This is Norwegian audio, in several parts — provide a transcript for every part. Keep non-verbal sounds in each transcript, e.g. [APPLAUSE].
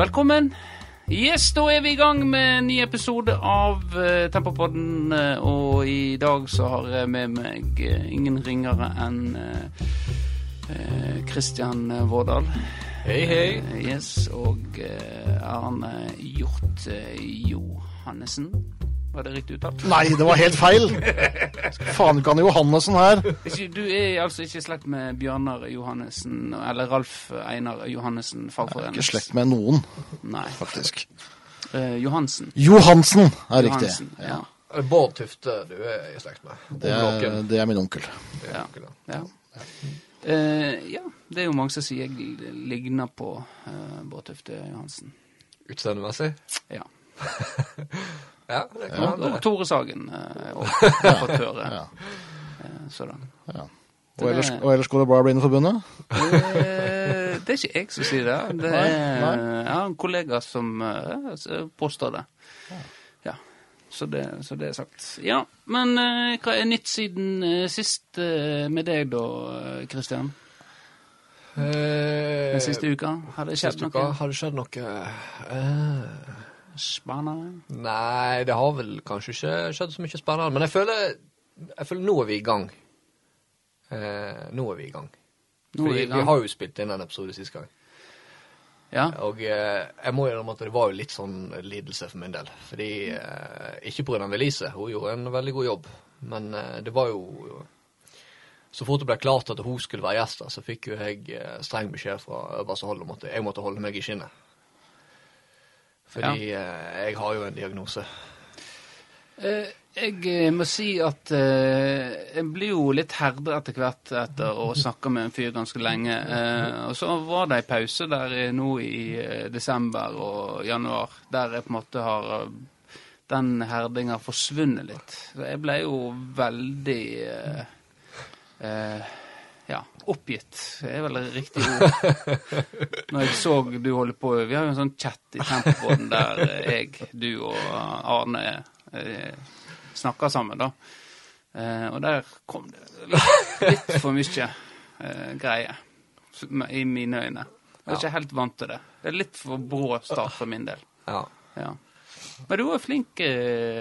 velkommen. Yes, da er vi i gang med en ny episode av uh, Tempopodden. Uh, og i dag så har jeg med meg uh, ingen ringere enn Kristian uh, Christian Vårdal. Hei, hei. Yes, og Arne Hjort Johannessen. Var det riktig uttalt? Nei, det var helt feil! Faen ikke han Johannessen her. Du er altså ikke i slekt med Bjørnar Johannessen eller Ralf Einar Johannessen, fagforening? Ikke slekt med noen, Nei. faktisk. Eh, Johansen. Johansen er riktig. Johansen, ja. Bård Tufte du er i slekt med. Det er, det er min onkel. Ja. ja. Eh, ja, det er jo mange som sier jeg ligner på eh, Bård Tufte Johansen. Utseendemessig? Ja. [LAUGHS] Ja, det kan Og, og Tore Sagen uh, og høre. Så da. sådan. Ja. Og ellers, og ellers går det bra i Blindeforbundet? Eh, det er ikke jeg som sier det. Det er nei. har en kollega som eh, påstår det. Ja. Så det, så det er sagt. Ja, men eh, hva er nytt siden sist med deg da, Kristian? Christian? Eh, Den siste uka? Har det skjedd noe har det skjedd noe eh, spennende? Nei, det har vel kanskje ikke skjedd så mye spennende. Men jeg føler, jeg føler nå er vi i gang. Eh, nå er vi i gang. Fordi vi vi har jo spilt inn en episode sist gang. Ja. Og eh, jeg må innrømme at det var jo litt sånn lidelse for min del. Fordi eh, Ikke pga. Elise, hun gjorde en veldig god jobb. Men eh, det var jo Så fort det ble klart at hun skulle være gjest, så fikk jo jeg eh, streng beskjed fra øverste hold om at jeg måtte holde meg i skinnet. Fordi ja. jeg har jo en diagnose. Eh, jeg eh, må si at eh, jeg blir jo litt herda etter hvert etter å snakke med en fyr ganske lenge. Eh, og så var det ei pause der eh, nå i eh, desember og januar, der jeg på en måte har eh, Den herdinga forsvunnet litt. Så jeg ble jo veldig eh, eh, oppgitt Det er vel riktig ord. [LAUGHS] Når jeg så du holder på Vi har jo en sånn chat i Tempobåten der eh, jeg, du og Arne eh, snakker sammen, da. Eh, og der kom det litt, litt for mye eh, greier i mine øyne. Jeg er ikke helt vant til det. Det er litt for brå start for min del. Ja. Ja. Men du var flink i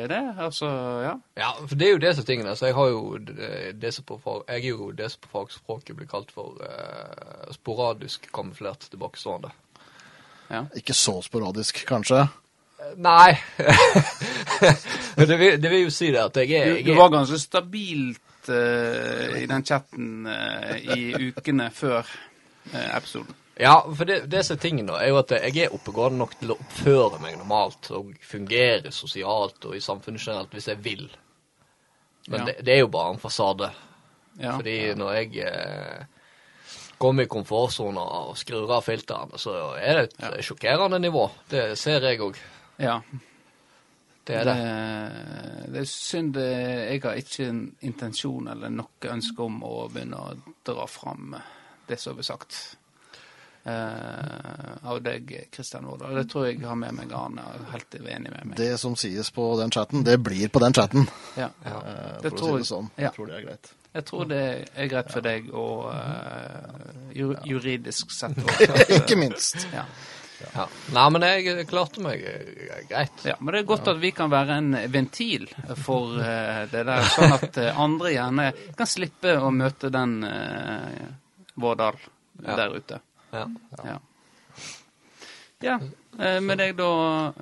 det. Altså, ja. Ja, for det er jo det som er tingene. Så jeg har jo det, det som på fag, jeg er jo det som på fagspråket blir kalt for eh, sporadisk kamuflert tilbakestående. Ikke så sporadisk, kanskje. Eh, Nei. [LAUGHS] det, vil, det vil jo si det at jeg er, Du, jeg du er var ganske stabilt eh, i den chatten eh, i ukene før eh, episoden. Ja, for det, det som er tingen da, er jo at jeg er oppegående nok til å oppføre meg normalt og fungere sosialt og i samfunnet generelt hvis jeg vil. Men Ja. det, det er jo bare en fasade. Ja. Fordi når jeg eh, kommer i komfortsona og skrur av filterne, så er det et Ja. sjokkerende nivå. Det ser jeg òg. ja. Det er det. det er synd jeg har ikke en intensjon eller noe ønske om å begynne å dra fram det som blir sagt av deg, Kristian Vårdal. Det tror jeg har med meg Arne helt enig med meg. Det som sies på den chatten, det blir på den chatten. ja. Ja. eh, Det For å si det sånn. ja. Jeg tror det er greit. Jeg tror det er greit for deg og uh, ju juridisk sett. [LAUGHS] også. Ikke minst. Ja. Ja. Nei, men jeg klarte meg eh, greit. Ja, men det er godt at vi kan være en ventil for uh, det der, sånn at eh, andre gjerne kan slippe å møte den uh, Vårdal Ja. der ute. Ja. Ja. ja. eh, med deg da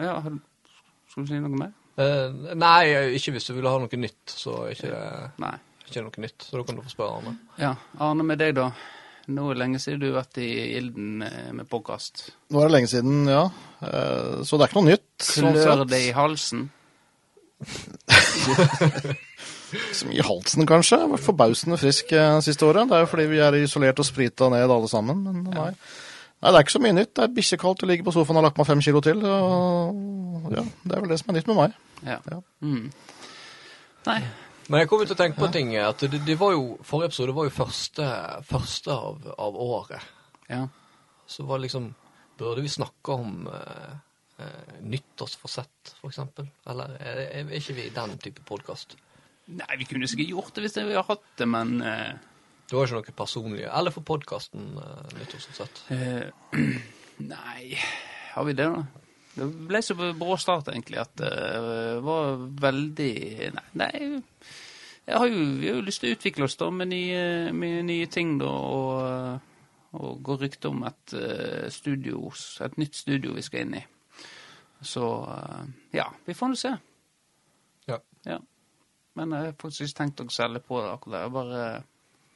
ja, Skal du si noe mer? Eh, nei, ikke hvis du ville ha noe nytt, så ikke Nei. ikke noe nytt. Så da kan du få spørre Arne. Ja, Arne, med deg, da. Nå er det lenge siden du har vært i ilden med podkast. Nå er det lenge siden, ja. Eh, Så det er ikke noe nytt. Klør det i halsen? [LAUGHS] Som I halsen, kanskje. Vært forbausende frisk eh, siste året. Det er jo fordi vi er isolert og sprita ned alle sammen. Men nei. nei, det er ikke så mye nytt. Det er bikkjekaldt å ligge på sofaen og har lagt meg fem kilo til. Og ja, det er vel det som er nytt med meg. Ja. Ja. Mm. Nei. Men jeg kom til å tenke på ting. At det, det var jo, Forrige episode var jo første, første av, av året. Ja. Så var det liksom Burde vi snakke om eh, eh, nyttårsforsett, for eksempel? Eller er, er ikke vi den type podkast? Nei, vi kunne sikkert gjort det hvis vi hadde hatt det, men eh, Det var ikke noe personlig Eller for podkasten uh, nyttårsforsett. eh, [CLEARS THROAT] Nei har vi det, da? Det ble så brå start, egentlig, at det var veldig Nei, nei jeg har jo, vi har jo lyst til å utvikle oss da med nye, med nye ting, da. Og, og gå rykte om et, eh, studio, et nytt studio vi skal inn i. Så eh, ja, vi får nå se. Ja. Ja. Men jeg har faktisk ikke tenkt å selge på det akkurat. Det er bare,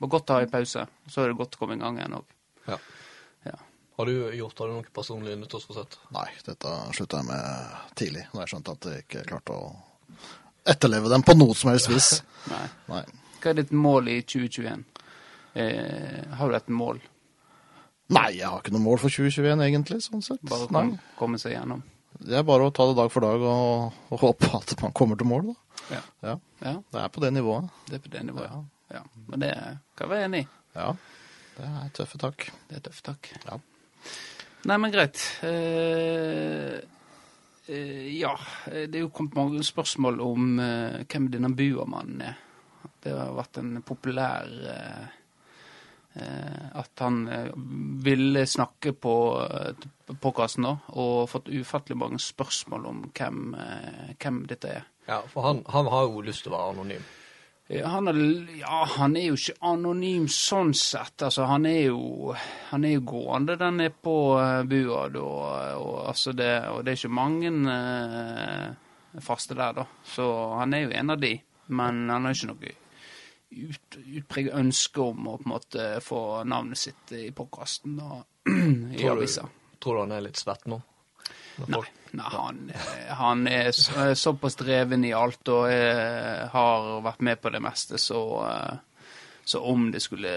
bare godt å ha en pause. Så er det godt å komme i gang igjen òg. Ja. Ja. Har du gjort har du noe personlig nyttårsforsett? Nei, dette slutta jeg med tidlig, da jeg skjønte at jeg ikke klarte å etterleve dem på noe som helst vis. [LAUGHS] Nei. Nei. Hva er ditt mål i 2021? Eh, har du et mål? Nei, jeg har ikke noe mål for 2021 egentlig, sånn sett. Bare kom, komme seg gjennom? Det er bare å ta det dag for dag og, og håpe at man kommer til mål, da. Ja. Ja, ja. det er på det nivået. Det er på det nivået. Ja. Men det kan jeg være enig i. Ja, det er tøffe tak. Det er tøffe takk. Ja. Nei, men greit. Eh, eh, ja, det er jo kommet mange spørsmål om eh, hvem denne Buamannen er. Det har vært en populær eh, eh, At han eh, ville snakke på podkasten da, og fått ufattelig mange spørsmål om hvem, hvem dette er. Ja, for han, han har jo lyst til å være anonym. Han er, ja, han er jo ikke anonym sånn sett. Altså, han er jo, han er jo gående der nede på uh, bua, da. Og, altså det, og det er ikke mange eh, faste der, da. Så han er jo en av de. Men han har ikke noe ut, utpreget ønske om å på en måte få navnet sitt i podkasten og [CLEARS THROAT] i avisa. Tror du han er litt svett nå? Nei, nei han, eh, han er så- er såpass dreven i alt og er, har vært med på det meste, så, eh, så om det skulle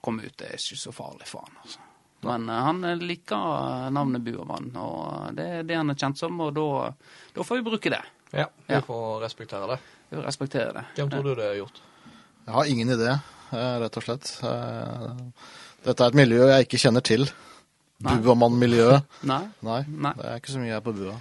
komme ut, det er ikke så farlig for han. Altså. Men eh, han liker navnet Buermann, og det er det han er kjent som, og da, da får vi bruke det. Ja, vi Ja. får respektere det. Vi får respektere det. Hvem tror du det er gjort? Jeg har ingen idé, eh, rett og slett. Eh, Dette er et miljø jeg ikke kjenner til. Nei. Buamann-miljøet. Nei? Nei, Nei. det er ikke så mye her på bua.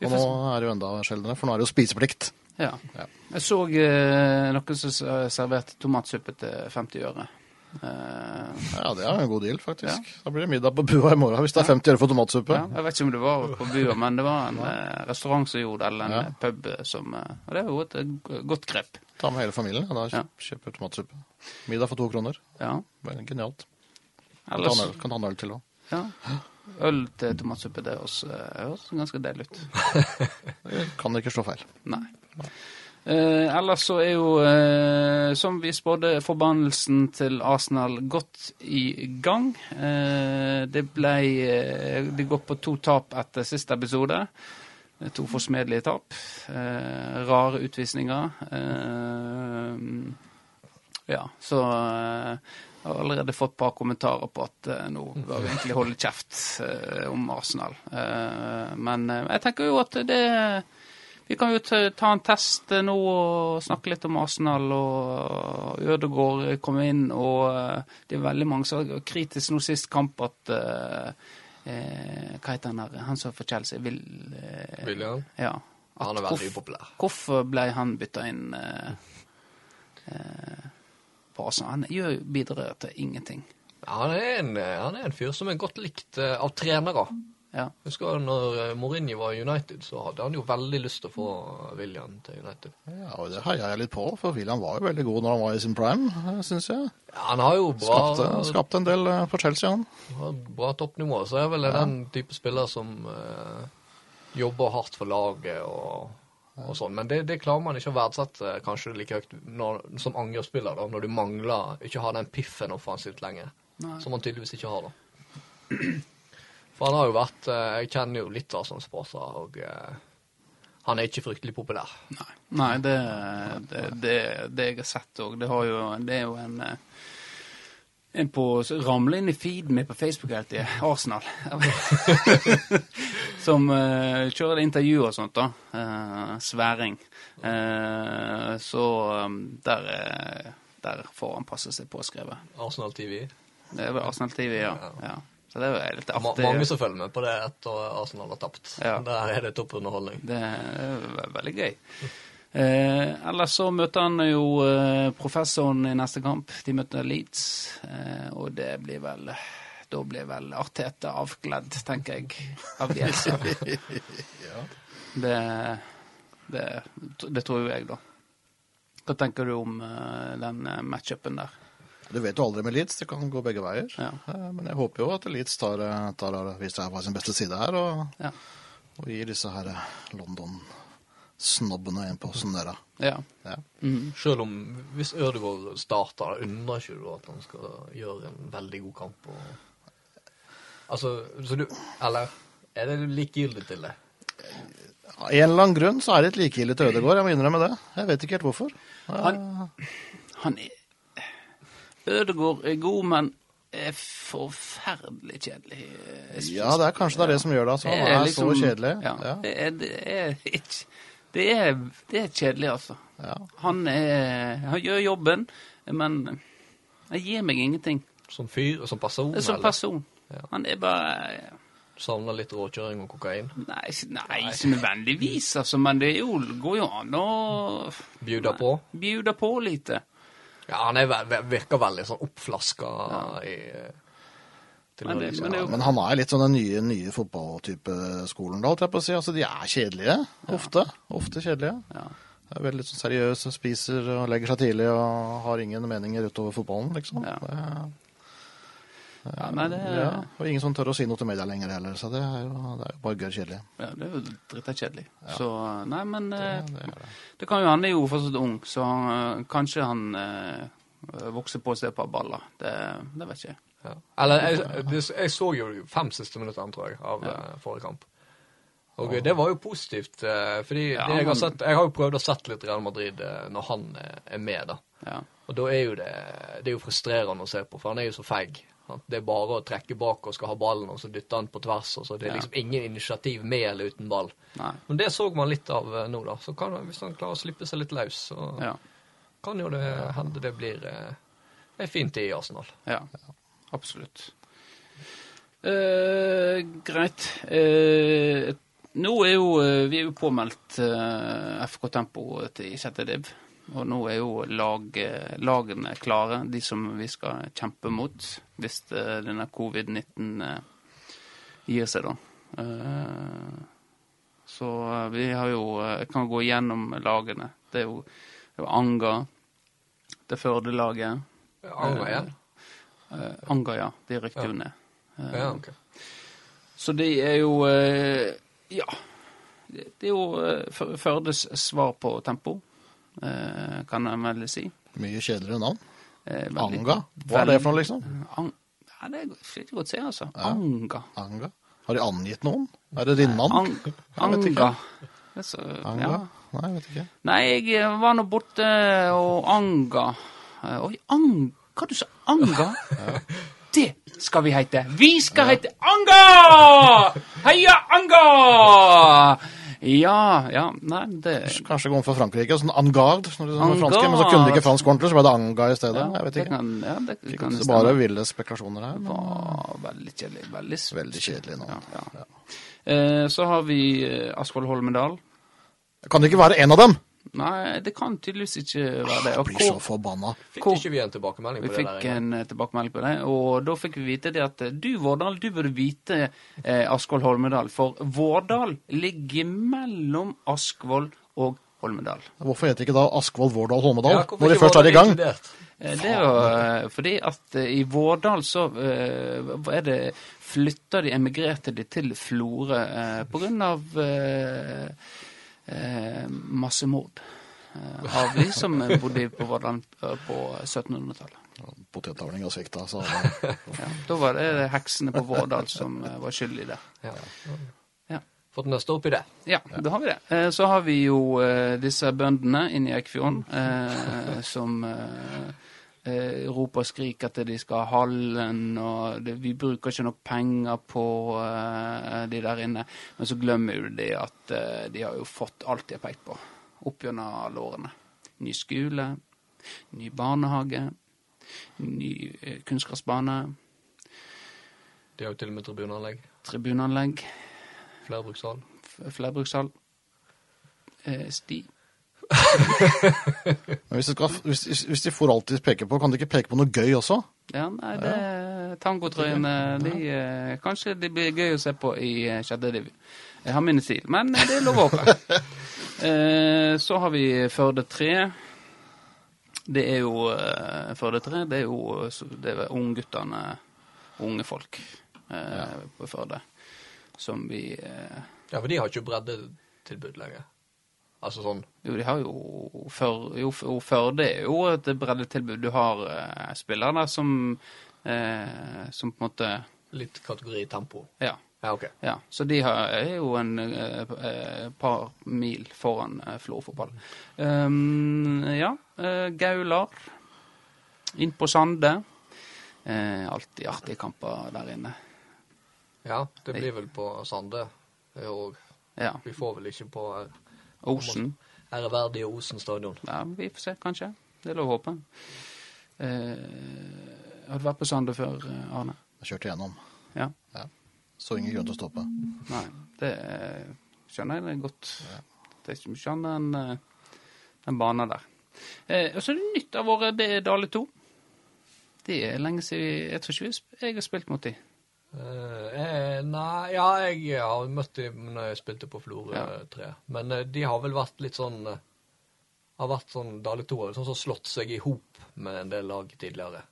Og nå er det jo enda sjeldnere, for nå er det jo spiseplikt. Ja. Ja. Jeg så eh, noen som serverte tomatsuppe til 50 øre. Uh, Ja, det er en god deal, faktisk. Da blir det middag på bua i morgen hvis det er 50 øre for tomatsuppe. Ja, jeg vet ikke om det var på bua, men det var en uh, restaurant som gjorde det, eller en Ja. pub som uh, Og det er jo et godt grep. Ta med hele familien, ja, da kjøp, kjøper tomatsuppe. Middag for to kroner. Ja. Genialt. Kan ta en øl til òg. Ja. Øl til tomatsuppe, det høres ganske deilig ut. [LAUGHS] Kan det ikke slå feil. Nei. Eh, ellers så er jo, eh, som vi spådde, forbannelsen til Arsenal godt i gang. Eh, det ble eh, Det går på to tap etter siste episode. Eh, To forsmedelige tap. Eh, rare utvisninger. Eh, ja, så jeg har allerede fått et par kommentarer på at uh, nå bør vi egentlig holde kjeft uh, om Arsenal. Uh, men jeg tenker jo at det Vi kan jo ta, en test nå og snakke litt om Arsenal. Og Ødegaard kommer inn, og det er veldig mange som var kritisk nå sist kamp at Hva heter han som er for Chelsea? Will, William? Ja. Han er veldig upopulær. Hvorfor ble han bytta inn eh, eh, på Arsenal? Han gjør bidrar til ingenting. Ja, han, er en, han er en fyr som er godt likt eh, av trenere. Ja. Husker når eh, Mourinho var i United, så hadde han jo veldig lyst til å få William til United. Ja, og det heier jeg litt på, for William var jo veldig god når han var i sin prime, syns jeg. Ja, han har jo bra, Skapte, skapte en del for Chelsea, han. har bra toppnivå. Så er vel den type spiller som eh, jobber hardt for laget og, og sånn. Men det, det klarer man ikke å verdsette kanskje like høyt når, som angrepsspiller, da, når du mangler ikke har den piffen offensivt lenger. Nei. Som man tydeligvis ikke har, da. For han har jo vært eh, Jeg kjenner jo litt av Arsenal-supportere, og eh, han er ikke fryktelig populær. Nei, Nei det, det, det, det jeg har sett òg. Det, har jo, det er jo en en på ramler inn i feeden min på Facebook helt i Arsenal. [LAUGHS] Som uh, kjører intervju og sånt, da. Uh, sværing. Uh, så um, der, der får han passe seg påskrevet. Arsenal TV. Det er vel Arsenal TV, ja. ja. Så det er litt Ma artig. mange som følger med på det etter Arsenal har tapt. Ja. Der er det toppunderholdning. Det er veldig gøy. Eh, ellers så møter han jo eh, professoren i neste kamp. De møter Leeds, eh, og det blir vel da blir vel Arteta avkledd, tenker jeg, av Bielsa. [LAUGHS] det, det, det tror jo jeg, da. Hva tenker du om eh, den eh, matchupen der? Du vet jo aldri med Leeds, det kan gå begge veier. Ja. Eh, Men jeg håper jo at Leeds tar, tar viser seg på sin beste side her, og, Ja. og gir disse her eh, London-snobbene en på sånn der. ja. Ja. Mm. Selv om hvis Ødegaard starter, da undrer ikke du at han skal gjøre en veldig god kamp? Og... Altså, så du Eller er det likegyldig til det? Av en eller annen grunn så er det et likegyldig til Ødegaard, jeg må innrømme det. Jeg vet ikke helt hvorfor. Han, han er Ødegaard er god, men er forferdelig kjedelig. Ja, det er kanskje det er det som gjør det. Altså. Han er liksom- så kjedelig. Ja, Ja. Det, er, det, er ikke, det, er, det er kjedelig, altså. Ja. Han, er, han gjør jobben, men han gir meg ingenting. Som fyr som person? Som eller? person. Ja. Han er bare Savner litt råkjøring og kokain? Nei, nei, ikke nødvendigvis, altså. Men det jo, går jo an å Bjuda på? bjuda på lite. Ja, han er, virker veldig sånn oppflaska i til Men det- liksom- men det er jo- Men han er litt sånn den nye, nye fotballtype-skolen, da, holdt jeg på å si. Altså, de er kjedelige. Ofte. Ofte kjedelige. Ja. Er veldig sånn seriøse, spiser og legger seg tidlig og har ingen meninger utover fotballen, liksom. Ja. Det, Ja, nei, det er, ja. Og ingen som tør å si noe til media lenger heller, så det er jo, det er jo bare gørr kjedelig. ja, det er jo dritta kjedelig. Så nei, men eh, Det det. det kan jo Han er jo fortsatt ung, så han, kanskje han eh, vokser på å se på baller. Det, det vet ikke jeg. Ja. Eller jeg, jeg, jeg så jo fem siste minutter, tror jeg, av ja. forrige kamp. Og det var jo positivt, eh, fordi Ja, det jeg, har sett, jeg har jo prøvd å sette litt Real Madrid eh, når han eh, er med, da. Ja. Og da er jo det, det er jo frustrerende å se på, for han er jo så feig. Det er bare å trekke bak og skal ha ballen, og så dytte han på tvers. og så Det er liksom ingen initiativ med eller uten ball. Nei. Men det så man litt av eh, nå, da. Så kan, hvis han klarer å slippe seg litt løs, så Ja. kan jo det hende det blir ei fin tid i Arsenal. ja. Absolutt. Eh, greit. Eh, nå er jo eh, Vi er jo påmeldt eh, FK Tempo til sjette div. Og nå er jo lag, eh, lagene klare, de som vi skal kjempe mot hvis eh, denne covid-19 eh, gir seg, da. Eh, så vi har jo Jeg kan gå gjennom lagene. Det er jo, det er jo Anga. Det er Førde-laget. Anga igjen? Eh, Anga, ja. De rykte jo ned. Ja, ok. Så det er jo eh, Ja. Det det er jo eh, Før- Førdes svar på tempo, eh, kan jeg vel si. Mye kjedeligere navn. Veldig- Anga? Hva er det for noe, liksom? Ang ja, det er ikke godt å si, altså. Anga. Anga? Har de angitt noen? Er det din mann? Ang. [LAUGHS] Anga. Så, Anga? ja. Nei, jeg vet ikke. Nei, jeg var nå borte og Anga Oi, Anga? Hva du sa Anga? [LAUGHS] Det skal vi heite. Vi skal heite Anga! Heia Anga! Ja, ja, nei, det Kanskje kom fra Frankrike, sånn Angard, når franske, men så kunne de ikke fransk ordentlig, så ble det Anga i stedet. ja, jeg vet det ikke. kan, ja, det kan det stemme. bare ville spekulasjoner her. Det Men var veldig kjedelig. Veldig, veldig kjedelig nå. Ja, ja. Eh, så har vi Askvoll Holmedal. Kan det ikke være en av dem? Nei, det kan tydeligvis ikke være det. Jeg blir så forbanna. Fikk Hvor- ikke vi en tilbakemelding Vi det? Vi fikk en eh, tilbakemelding på det, og da fikk vi vite det at eh, du, Vårdal, du burde vite eh, Askvoll Holmedal, for Vårdal ligger mellom Askvoll og Holmedal. Hvorfor heter det ikke da Askvold, Vårdal, Holmedal? Ja, når de først var er i gang? inkludert? Eh, Det er jo fordi at i Vårdal så eh, er det flytta de, emigrerte de til Florø eh, på av eh, massemord. Eh, av de som bodde på Vårdal eh, på 1700-tallet. Potetavling og svikta, så [LAUGHS] Ja, da var det heksene på Vårdal som eh, var skyld i det. Ja. Ja. Fått nøsta opp i det. Ja, da har vi det. Eh, Så har vi jo eh, disse bøndene inne i Eikfjorden eh, som eh, roper og skriker at de skal ha hallen, og det, vi bruker ikke nok penger på eh, de der inne. Men så glemmer du de at eh, de har jo fått alt de har pekt på opp gjennom alle årene. Ny skole, ny barnehage, ny eh, kunstgressbane, De har jo til og med tribunanlegg. Tribunanlegg. Flerbrukshall. f- flerbrukshall, eh, sti. [LAUGHS] Men hvis, det skal, hvis, hvis de får alltid peke på, kan de ikke peke på noe gøy også? Ja, nei, det tangotrøyene, de, eh, kanskje de blir gøy å se på i eh, sjette div. Jeg har min stil, men eh, det er lov å håpe. [LAUGHS] Eh, så har vi Førde 3. Det er jo Førde 3, det er jo så- det er ungguttene, unge folk eh, på Førde, som vi eh, Ja, for de har ikke breddetilbud lenger. Altså sånn Jo, de har jo Før, jo, før jo, er jo et breddetilbud. Du har eh, spillere som eh, Som på en måte litt kategori tempo. Ja. Ja, OK. ja. Så de har, er jo en eh, eh, par mil foran eh, Florø-fotball. Um, ja. eh, Gaular. Inn på Sande. Eh, alltid artige kamper der inne. Ja, det blir vel på Sande. Og Ja. vi får vel ikke på ære- Osen. æreverdige Osen stadion. Ja, vi får se, kanskje. Det er lov å håpe. Eh, har du vært på Sande før, eh, Arne? Jeg kjørte gjennom. Ja. Ja. Så ingen grunn til å stoppe. Nei, det eh, skjønner jeg det godt. Det er ikke mye annet enn eh, den banen der. Eh, og så er det nytt av året, det er Dale 2. Det er lenge siden Jeg tror ikke vi, jeg har spilt mot de. Eh, eh, nei, ja, jeg har møtt dem når jeg spilte på Florø Ja. 3. Men eh, de har vel vært litt sånn eh, Har vært sånn Dale 2 har sånn som slått seg i hop med en del lag tidligere,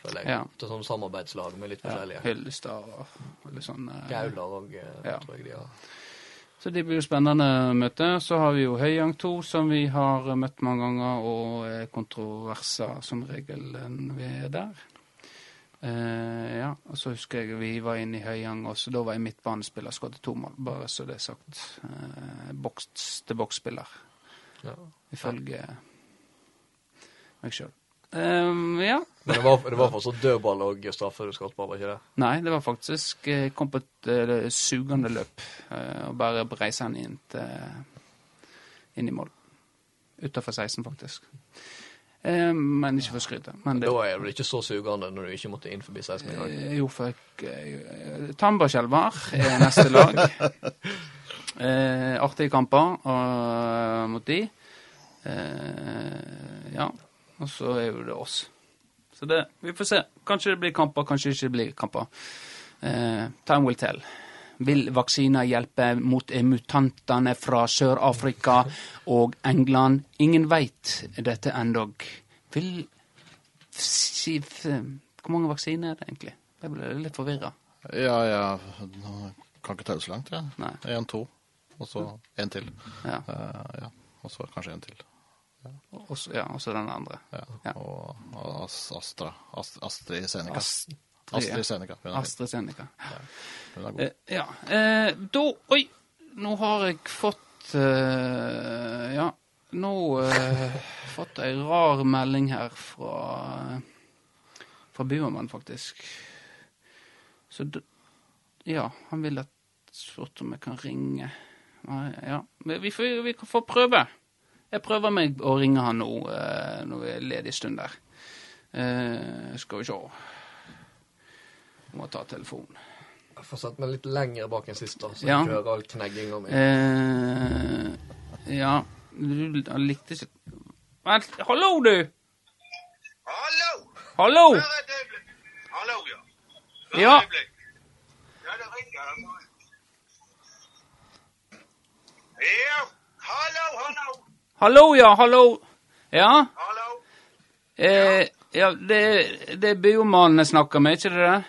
føler jeg. Ja. Til sånn samarbeidslag med litt Ja, forskjellige. Hyllestad og, litt sånn. Gaular Ja. tror jeg de har. Så det blir jo spennende møte. Så har vi jo Høyang 2, som vi har møtt mange ganger, og kontroverser som regel eh, vi er der. Eh, ja, og så husker jeg vi var inne i Høyang, også. da var jeg midtbanespiller, skåret to mål, bare så det er sagt. Eh, boks til boksspiller, Ja. ifølge meg sjøl. ja. Men det var, det var fortsatt dødball og straffe du skåret på, var ikke det? Nei, det var faktisk Jeg kom på et uh, sugende løp, uh, og bare breise den inn, til, inn i mål. Utafor 16, faktisk. Eh, men ikke for å skryte. Men det, Da er vel ikke så sugende når du ikke måtte inn forbi 16 engang. Eh, Jo, for jeg eh, Tambarskjelvar er neste lag. [LAUGHS] Eh, artige kamper og, mot de. Eh, ja. Og så er jo det oss. Så det Vi får se. Kanskje det blir kamper, kanskje det ikke blir kamper. Eh, time will tell. Vil vaksiner hjelpe mot mutantene fra Sør-Afrika og England? Ingen veit dette endog. Vil Hvor mange vaksiner er det egentlig? Jeg ble litt forvirra. Ja, ja Kan ikke telle så langt, jeg. Ja. Én, to, og så én til. Ja. Uh, ja. Og så kanskje en til. Ja, og så den andre. Ja. Og Astra. Astrid Astra. Ast Astrid Seneca. Astrid, Seneca. God. Eh, ja. Eh, da Oi! Nå har jeg fått eh, Ja, nå uh, [LAUGHS] fått ei rar melding her fra fra Buermann, faktisk. Så Ja, han vil at spurt om jeg kan ringe. Ja, men vi får, vi får prøve. Jeg prøver meg å ringe han nå når vi er ledig stund der. Eh, skal vi se. Må ta telefonen. Jeg får satt meg litt lenger bak enn sist, da, så Ja. jeg hører all knegginga mi. Eh, ja, du han likte ikke Vent, hallo, du! Hallo! Hallo! Hør et øyeblikk. Hallo, ja. Hør Ja. Ja, det ringer. Ja. Hallo, hallo. Hallo, ja, hallo. Ja, Hallo. eh, ja det, det er byråmannen jeg snakker med, ikke det?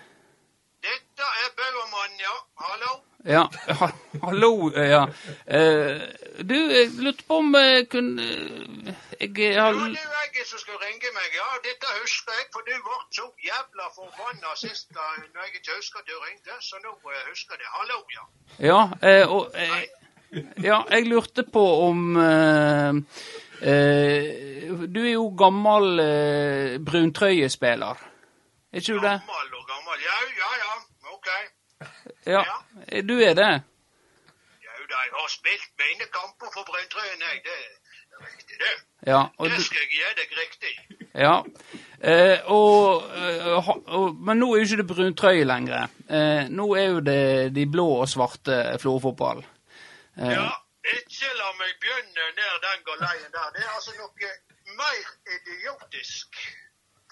Dette er Bøvermannen, ja. Hallo. Ja, ha, hallo, ja. Eh, du, jeg lurte på om jeg kunne Jeg Ja, det er jeg som skal ringe meg, ja. Dette husker jeg, for du ble så jævla forbanna sist da når jeg ikke husker at du ringte, så nå må jeg huske det. Hallo, ja. Ja, eh, og eh, Ja, jeg lurte på om eh, eh, Du er jo gammel eh, bruntrøyespiller. Er ikke du det? Gammel og gammel. Ja, ja, ja. OK. Ja, eh, du er det? Jau da, jeg har spilt mine kamper for Brønntrøyen, jeg. Det er riktig, det. Ja. Det skal jeg gi deg riktig. ja. Eh, og, eh, og, men nå er jo ikke det bruntrøye lenger. Eh, nå er jo det de blå og svarte Florø-fotball. Eh, Ja, ikke la meg begynne ned den galeien der. Det er altså noe mer idiotisk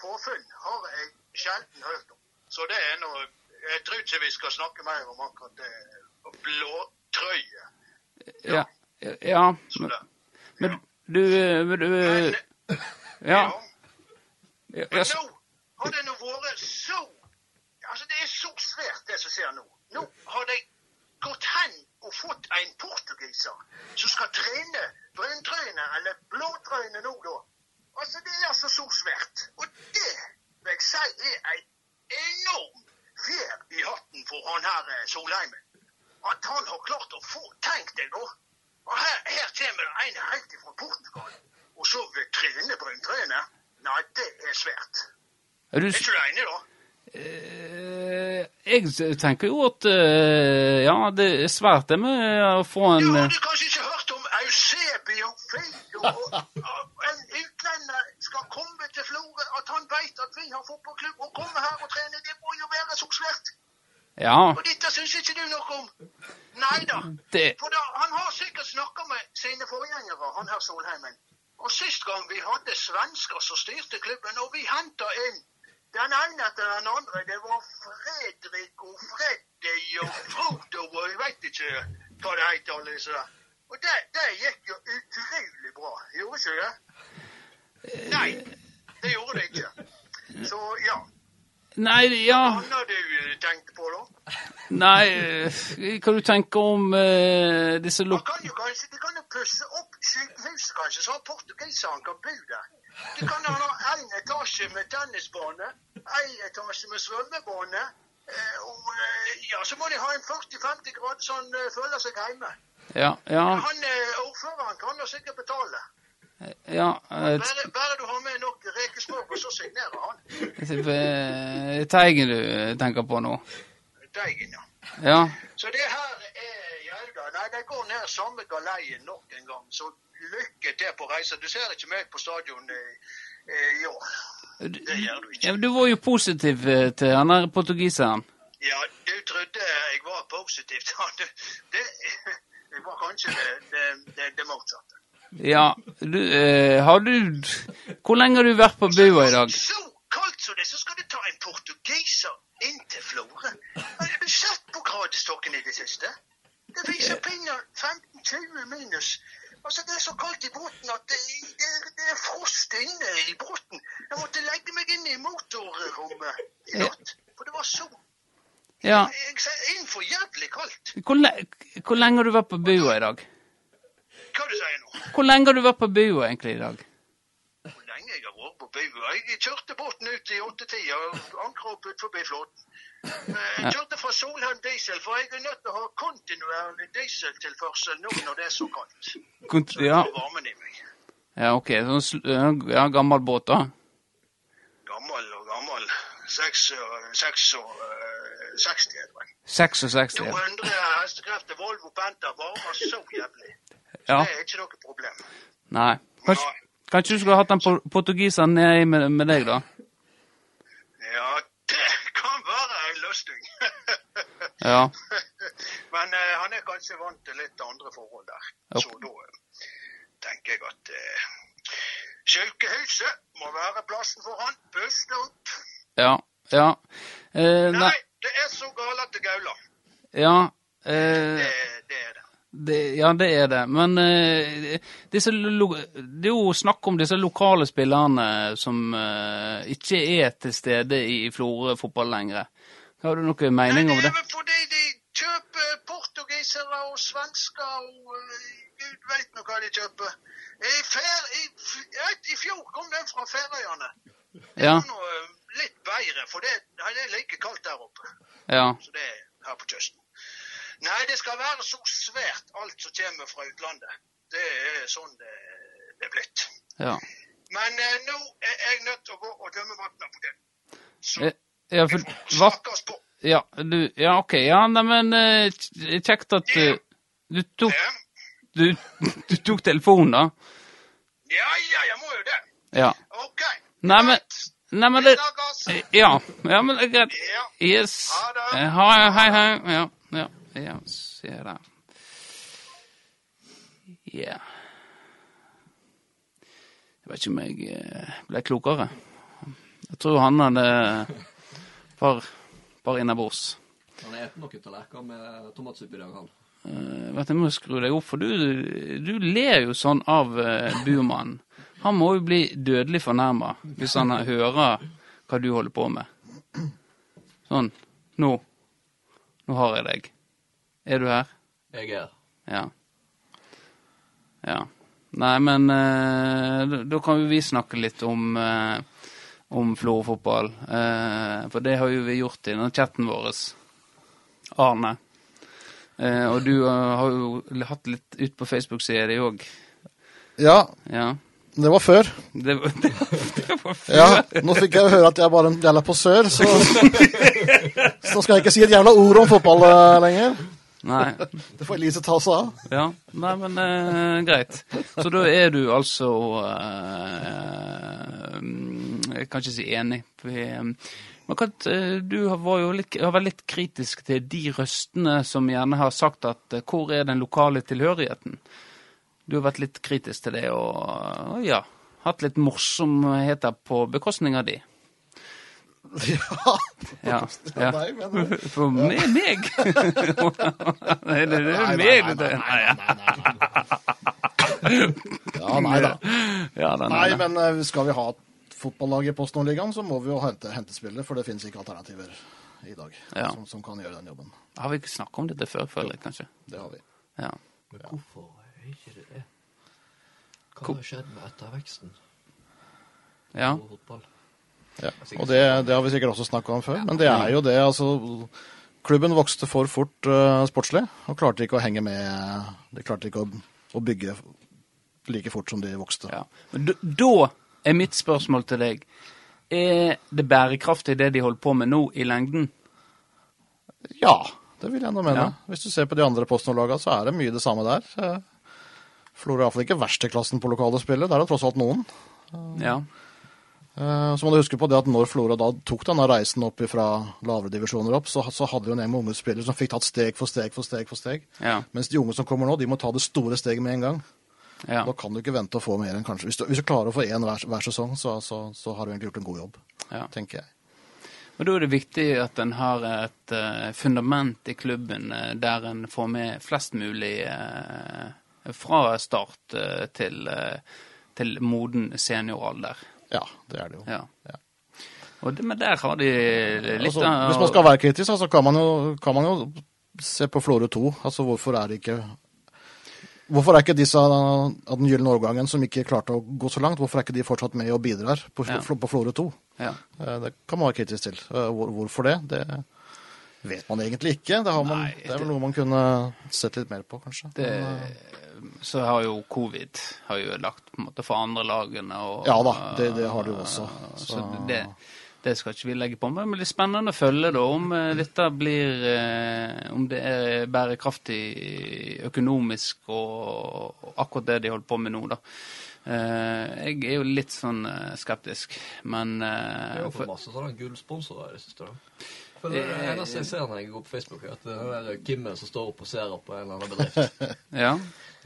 påfunn har jeg sjelden hørt om. Så det er noe Jeg tror ikke vi skal snakke mer om akkurat det blåtrøye. Ja. ja. ja. Men, men du, du Men, Ja. ja. Men nå har det nå vært så Altså, det er så svært, det som skjer nå. Nå har de gått hen og fått en portugiser som skal trene bruntrøyene, eller blåtrøyene nå, da. Altså, det er altså så svært. Og det vil jeg si er en enorm fjær i hatten for han her eh, Solheimen. At han har klart å få Tenk deg, da. Og her, her kommer det en helt fra Portugal, og så vil trene bruntrøyene. Nei, det er svært. Er du Er ikke du enig, da? Eh, Jeg tenker jo at eh, ja, det er svært det med å få en Du hadde kanskje ikke hørt om Eusebio Fido, og, og en utlender skal komme til Florø, at han vet at vi har fotballklubb, og komme her og trene, det må jo være så svært. Ja, Og dette syns ikke du noe om? Nei da. det For da, han har sikkert snakka med sine forgjengere, han her Solheimen. Og sist gang vi hadde svensker som styrte klubben, og vi henta inn den ene etter den andre, det var Fredrik og Freddy og Frodo og jeg veit ikke hva det heter, alle disse der. Og det, det gikk jo utrolig bra, gjorde ikke det? Nei, det gjorde det ikke. Så ja. Nei, ja Hva annet du tenkt på, da? Nei, eh, hva du tenker om uh, disse Man lok... kan jo kanskje, De kan jo pusse opp sykehuset, kanskje, så portugiserne kan bo der. De kan ha én etasje med tennisbane, én etasje med svømmebane. eh, Og eh, ja, så må de ha en 40-50 grad så han eh, føler seg hjemme. Ja, ja, Han eh, Ordføreren kan da sikkert betale. Ja eh, Bare, bare du har med nok rekesmørbrød, så signerer han. eh, Teigen du tenker på nå? Teigen, ja. Ja. Så det her er Jauda. Nei, de går ned samme galeien nok en gang. Så lykke til på reisa. Du ser ikke meg på stadion eh, eh, i år. Det gjør du ikke. Ja, du var jo positiv eh, til han der portugiseren. Ja, du trodde jeg var positiv. Ja, [LAUGHS] det, det, var kanskje det, det, det, det motsatte. Ja, du eh, Har du Hvor lenge har du vært på bua i dag? Så kaldt som det, så skal du ta en portugiser inn til Florø. Har du sett på gradestokken i det siste? Det viser pinner 15-20 minus. Altså, Det er så kaldt i båten at det, det, det er frost inne i båten. Jeg måtte legge meg inn i motorrommet i natt. For det var så Ja. Jeg innenfor jævlig kaldt. Hvor, le hvor lenge har du vært på bua i dag? Hva du sier nå? Hvor lenge har du vært på bua egentlig i dag? Hvor lenge jeg har vært på bua? Jeg kjørte båten ut i åttetida og ankra opp ut forbi flåten. Eh, Jeg kjørte fra Solheim diesel, for jeg er nødt til å ha kontinuerlig dieseltilførsel nå når det er så kaldt. Kont Så ja. varmen i meg. ja, OK. Sånn, ja, gammel båt, da? Gammel og gammel. Seks og seks og eh, 60, er det vel. 66? Ja. 200 hestekrefter Volvo Penta varmer så jævlig. Ja. Det er ikke noe problem. Nei. Kanskje, kanskje du skulle hatt den por- portugiseren nedi med, med deg, da? Ja, det kan være en løsning. [LAUGHS] Ja. Men uh, han er kanskje vant til litt andre forhold der. Ok. Så da eh, tenker jeg at uh, sykehuset må være plassen for han. Puste opp. Ja. Ja. Eh, Nei, nei. det er så galt det gauler. Ja. Eh, Det, det er det. Det, ja, det er det. Men uh, disse det er jo snakk om disse lokale spillerne som uh, ikke er til stede i Florø fotball lenger. Har du noen mening om det det? er fordi de kjøper portugisere og svensker og eh, gud veit nå hva de kjøper. I, fer, i, I fjor kom den fra Færøyene. Ja. noe litt bedre, for det, det er like kaldt der oppe. Ja. Så det er her på kysten. Nei, det skal være så svært alt som kommer fra utlandet. Det er sånn det, er blitt. Ja. Men eh, nå er jeg nødt til å gå og dømme vannet på det. Så Eh, ja, for, snakkes på. Ja, du, ja, OK. Ja, nei, men eh, kjekt at eh, du tok, du, [LAUGHS] du tok telefonen, da. ja, ja, jeg må jo det. Ja. OK. Nei, men, nei, men det. Ja, ja men det er greit. Yes. Ha det. Hei, hei. Ja, ja. Ja se der. Ja. Jeg vet ikke om jeg eh, ble klokere. Jeg tror han hadde par, par innabords. Han har spist noen tallerkener med tomatsuppe i dag, han. Uh, vet du, jeg må skru deg opp, for du, du ler jo sånn av uh, Burmannen. Han må jo bli dødelig fornærma hvis han hører hva du holder på med. Sånn. Nå. Nå har jeg deg. Er du her? Jeg er Ja. Ja. Nei, men uh, da- kan jo vi snakke litt om uh, om Florø-fotball. Uh, for det har jo vi gjort i den chatten vår. Arne. Uh, og du eh, har jo hatt litt ut på Facebook-sida di òg. Ja, Ja. det var før. Det, var- det, [LAUGHS] det var før. Ja, nå fikk jeg høre at jeg bare gjelder på sør, så [LAUGHS] Så skal jeg ikke si et jævla ord om fotball eh, lenger. Nei. [LAUGHS] Det får Elise ta seg av. Ja. Nei, men eh, greit. Så da er du altså eh, Jeg kan ikke si enig. Eh, Men kan, eh, du har- var jo litt, har vært litt kritisk til de røstene som gjerne har sagt at eh, hvor er den lokale tilhørigheten? Du har vært litt kritisk til det og ja, hatt litt morsomheter på bekostning av de. Ja, [LAUGHS] Ja. ja. nei, men For meg? meg. [LAUGHS] Nei, det, er meg, Nei, Nei, ja. [LAUGHS] Ja, nei da. Ja, da, Nei, nei, men eh, skal vi ha et fotballag i Post Nord-ligaen, så må vi jo hente, hente spillere, for det finnes ikke alternativer i dag Ja. som, som kan gjøre den jobben. Har vi ikke snakket om dette før, føler jeg kanskje? Det har vi. Ja. Men hvorfor er ikke det det? Hva har skjedd med etterveksten ja. på fotball? Ja. Og det, det har vi sikkert også snakka om før, men det er jo det, altså Klubben vokste for fort uh, sportslig og klarte ikke å henge med De klarte ikke å, å bygge like fort som de vokste. ja. Men da er mitt spørsmål til deg Er det bærekraftig det de holder på med nå, i lengden? Ja, det vil jeg nå mene. Ja. Hvis du ser på de andre postnordlagene, så er det mye det samme der. Eh, Florø er iallfall ikke versteklassen på lokale spillere. Der er det tross alt noen. Ja. Eh, Så må du huske på det at når Flora da tok denne reisen opp fra lavere divisjoner opp, så, så hadde vi jo en gjeng med unge spillere som fikk tatt steg for steg for steg. for steg. Ja. Mens de unge som kommer nå, de må ta det store steget med en gang. ja. Da kan du ikke vente å få mer enn kanskje Hvis du, hvis du klarer å få én hver, hver sesong, så, så, så har du egentlig gjort en god jobb, ja. tenker jeg. Men da er det viktig at en har et eh, fundament i klubben eh, der en får med flest mulig fra start til, til moden senioralder. Ja, det er det jo. Ja. Ja. Det, men der har de litt Altså, av- hvis man skal være kritisk, så kan man jo, kan man jo se på Florø 2. Altså, hvorfor er det ikke Hvorfor er ikke disse av den gylne årgangen som ikke klarte å gå så langt, hvorfor er ikke de fortsatt med og bidrar på, Ja. på Florø 2? ja. Eh, Det kan man være kritisk til. Eh, hvorfor det? Det vet man egentlig ikke. Det, har man, Nei, det er vel noe man kunne sett litt mer på, kanskje. Det, Men, eh, så har jo covid har jo lagt på en måte for andre lagene. Og, Ja da, det- det har det jo også. Så, Så- det, det skal ikke vi legge på. Men det blir spennende å følge da, om eh, dette blir eh, Om det er bærekraftig økonomisk og, og akkurat det de holder på med nå, da. Eh, jeg er jo litt sånn skeptisk, men Det er jo for, masse sånne gullsponsorer siste. da. For det er eneste jeg ser når jeg går på Facebook, er at det er den der Kimmen som står og poserer på en eller annen bedrift. [LAUGHS] Ja.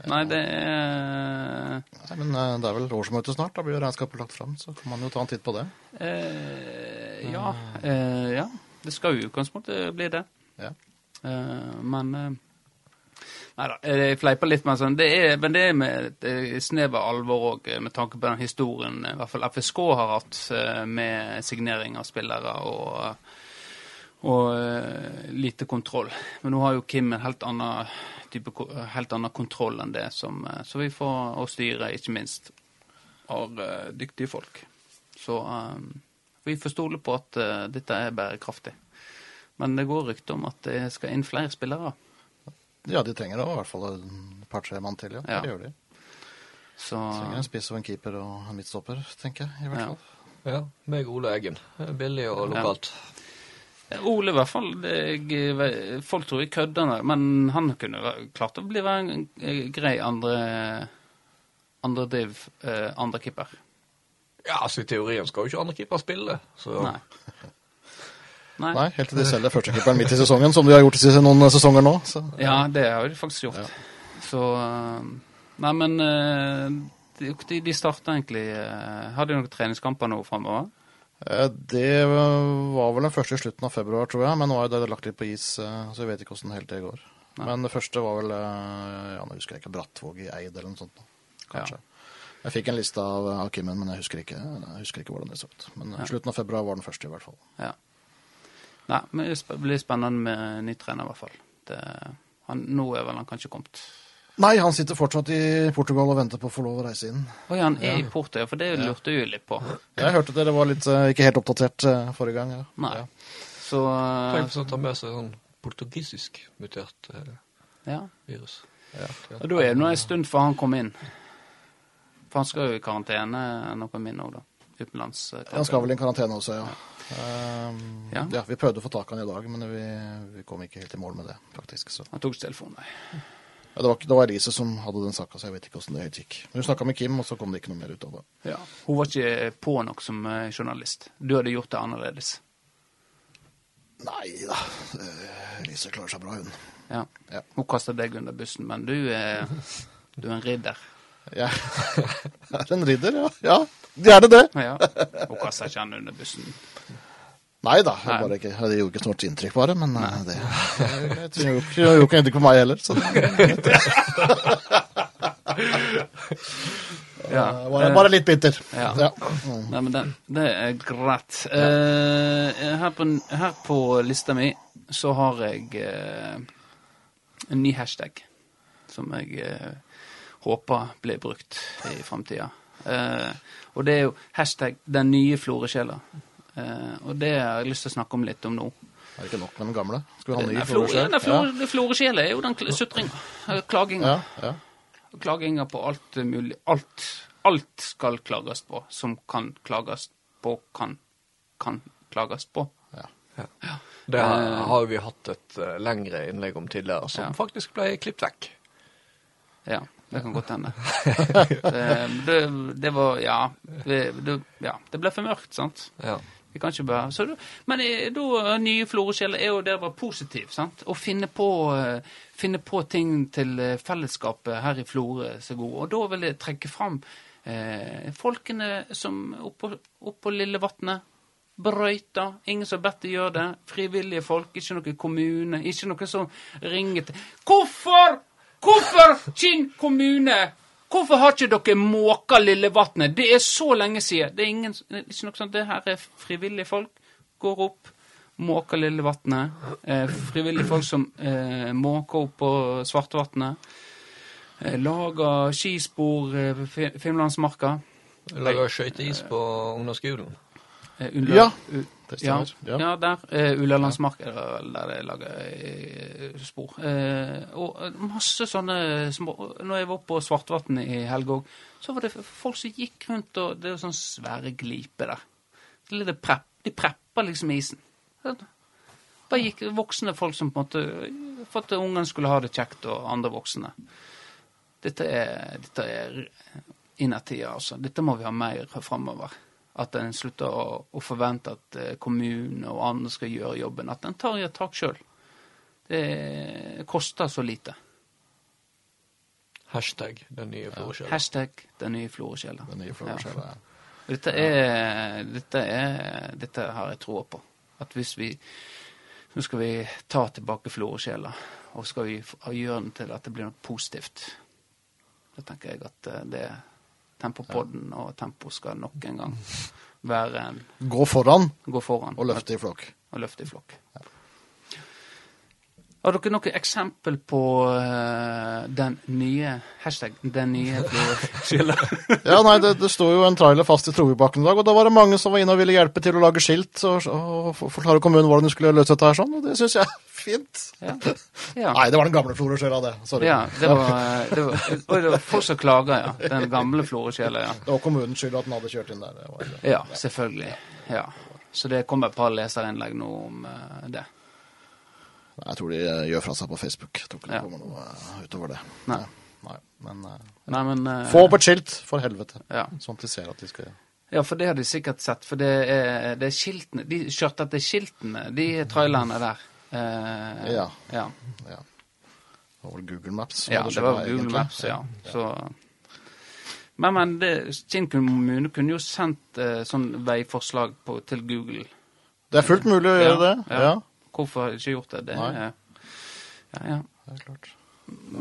Nei, det er Nei, men eh, det er vel årsmøte snart. Da blir jo regnskapet lagt fram. Så kan man jo ta en titt på det. Eh, ja. Eh, ja. Det skal jo i utgangspunktet bli det. Ja. Eh, men eh, Nei da, jeg fleiper litt med sånn. Det er, men det er med et eh, snev av alvor òg, med tanke på den historien i hvert fall FSK har hatt eh, med signering av spillere og, og eh, lite kontroll. Men nå har jo Kim en helt annen type helt annen kontroll enn det som eh, Så vi får å styre, ikke minst, har eh, dyktige folk. Så eh, vi får stole på at uh, dette er bærekraftig. Men det går rykter om at det skal inn flere spillere. Ja, de trenger da i hvert fall et par-tre mann til. Ja, Ja. det gjør de. Så Trenger en spiss og en keeper og en midtstopper, tenker jeg. i hvert fall. Ja, meg og Ole Eggen. Billig og lokalt. Ole, i hvert fall. Jeg, folk tror jeg kødder, men han kunne klart å bli en eh, grei andre andre driv, eh, andre keeper. Ja, altså I teorien skal jo ikke andre keeper spille. Så Nei. Nei. Nei, helt til de selger førstekeeperen midt i sesongen, som de har gjort i noen sesonger nå. Så. Ja, det har de faktisk gjort. Så eh, Nei, men de, de starta egentlig Har de noen treningskamper nå framover? Eh, Det var vel den første i slutten av februar, tror jeg, men nå er det lagt litt på is, eh, så jeg vet ikke hvordan helt det går. Men det første var vel eh, ja, nå husker jeg ikke, Brattvåg i Eid eller noe sånt. Kanskje. Ja. Jeg fikk en liste av, av Kimmen, men jeg husker ikke, jeg husker ikke hvordan det så ut. Men ja. slutten av februar var den første, i hvert fall. Ja. Nei, men det blir spennende med ny trener, i hvert fall. Det, han, nå er vel han kanskje kommet Nei, han sitter fortsatt i Portugal og venter på å få lov å reise inn. Oi, han er i Porto, ja, for det lurte jeg litt på. Jeg hørte dere var litt, eh, ikke helt oppdatert eh, forrige gang. Ja. Nei. Ja. Så uh, Tenk på han ta med seg sånn portugisisk mutert eh, ja. virus. Og da er det nå en stund før han kom inn. For han skal jo i karantene noe min òg, da. Utenlands. eh, Han skal vel i karantene også, ja. Um, Ja. ja. Vi prøvde å få tak i han i dag, men vi, vi kom ikke helt i mål med det, faktisk. Så. Han tok telefonen, nei. Ja, det, var, ikke- det var Elise som hadde den saka, så jeg vet ikke hvordan det helt gikk. Men Hun snakka med Kim, og så kom det ikke noe mer ut av det. Ja. Hun var ikke på nok som eh, journalist. Du hadde gjort det annerledes. Nei da, eh, Elise klarer seg bra, hun. Ja. Ja. Hun kasta deg under bussen, men du er, du er en ridder. Jeg [LAUGHS] er en ridder, ja. Ja, det er det, det. Ja. Hun kasta ikke han under bussen. Nei da, jeg bare ikke, det gjorde ikke stort inntrykk, bare. Men Nei. det, jo ikke- gjorde ikke inntrykk på meg heller. Så det Ja. Bare, bare litt bitter. Ja. Ja. Mm. Nei, men det, det er greit. Uh, her, på, her på lista mi så har jeg uh, en ny hashtag som jeg uh, håper blir brukt i framtida. Eh, og det er jo hashtag 'den nye floresjela'. Eh, og det har jeg lyst til å snakke om litt om nå. Er det ikke nok med den gamle? Skal vi ha ny floresjel? flore, ja, floreskjell? nei, flore, floresjela er jo den sutringa. eh, Klaginga. Ja, ja. Klaginga på alt mulig. Alt, alt skal klages på som kan klages på, kan, kan klages på. ja. Det har, har vi hatt et eh, lengre innlegg om tidligere, som Ja. faktisk ble klippet vekk. Ja, det kan godt hende. det, [LAUGHS] det, det var Ja. Det, det, ja, det ble for mørkt, sant? Ja. Vi kan ikke bare så, Men eh, da, nye floresjeler er jo det å være positiv, sant? Å finne på, eh, finne på ting til eh, fellesskapet her i Florø som gode. Og da vil jeg trekke fram eh, folkene som oppå, oppå Lillevatnet. Brøyta. Ingen som har bedt de gjøre det. Frivillige folk, ikke noen kommune. Ikke noen som ringer til Hvorfor? Hvorfor, Kinn kommune? Hvorfor har ikke dere måka Lillevatnet? Det er så lenge siden. Det er ingen, ikke noe sånt. Det her er frivillige folk. Går opp, måker Lillevatnet. Eh, frivillige folk som eh, måker opp på Svartevatnet. Eh, lager skispor eh, Finnlandsmarka. Lager skøyteis på ungdomsskolen. Eh, Ja, det ja, stemmer. Ja. ja, der. Uh, Ullalandsmarka er vel der det lager eh, spor. Eh, og eh, masse sånne små Når jeg var på Svartvatn i helga òg, så var det folk som gikk rundt og Det er sånn svære gliper der. Det er litt prepp, de prepper liksom isen. Bare gikk voksne folk som på en måte For at ungene skulle ha det kjekt, og andre voksne. Dette er, dette er innertida, altså. Dette må vi ha mer framover. At en slutter å, å forvente at eh, kommunen og andre skal gjøre jobben. At en tar i et tak sjøl. Det koster så lite. Hashtag den nye florskjella. Hashtag den nye florskjella. Den nye floreskjella. Ja. Dette, er, dette, er, dette har jeg troa på. At hvis vi Nå skal vi ta tilbake florskjella, og skal vi gjøre den til at det blir noe positivt. Da tenker jeg at det det Tempopodden og Tempo skal nok en gang være en Gå foran Gå foran og løfte i flokk. og løfte i flokk. Har dere noe eksempel på uh, den nye hashtag den nye floresjela? [LAUGHS] Ja, nei, det, det sto jo en trailer fast i Trogebakken i dag, og da var det mange som var inne og ville hjelpe til å lage skilt og, og for- forklare kommunen hvordan de skulle løse dette her sånn, og det syns jeg er fint. Ja. Ja. Nei, det var den gamle floreskjella, det. Sorry. Ja, det var, det var, og det var folk som klager, ja. Den gamle floresjela, ja. Det var kommunens skyld at den hadde kjørt inn der. Det var, Ja, selvfølgelig. Ja. Så det kommer et par leserinnlegg nå om uh, det. Jeg tror de eh, gjør fra seg på Facebook. Jeg tror ikke det Ja. kommer noe eh, utover det. Nei. Nei, men eh, Nei, men uh, få opp et skilt, for helvete. Ja. Sånn at de ser at de skal ja, for det har de sikkert sett. For det er, det er skiltene De kjørte etter skiltene, de trailerne der. Uh, Ja. ja. Ja. Det var vel Google Maps. Ja, det, det var Google egentlig. Maps, ja. Så Men, men det, Kinn kommune kunne jo sendt uh, sånn veiforslag på, til Google. Det er fullt mulig å gjøre det. Ja, Hvorfor ikke gjort det? det Nei. er, ja, ja. det er klart.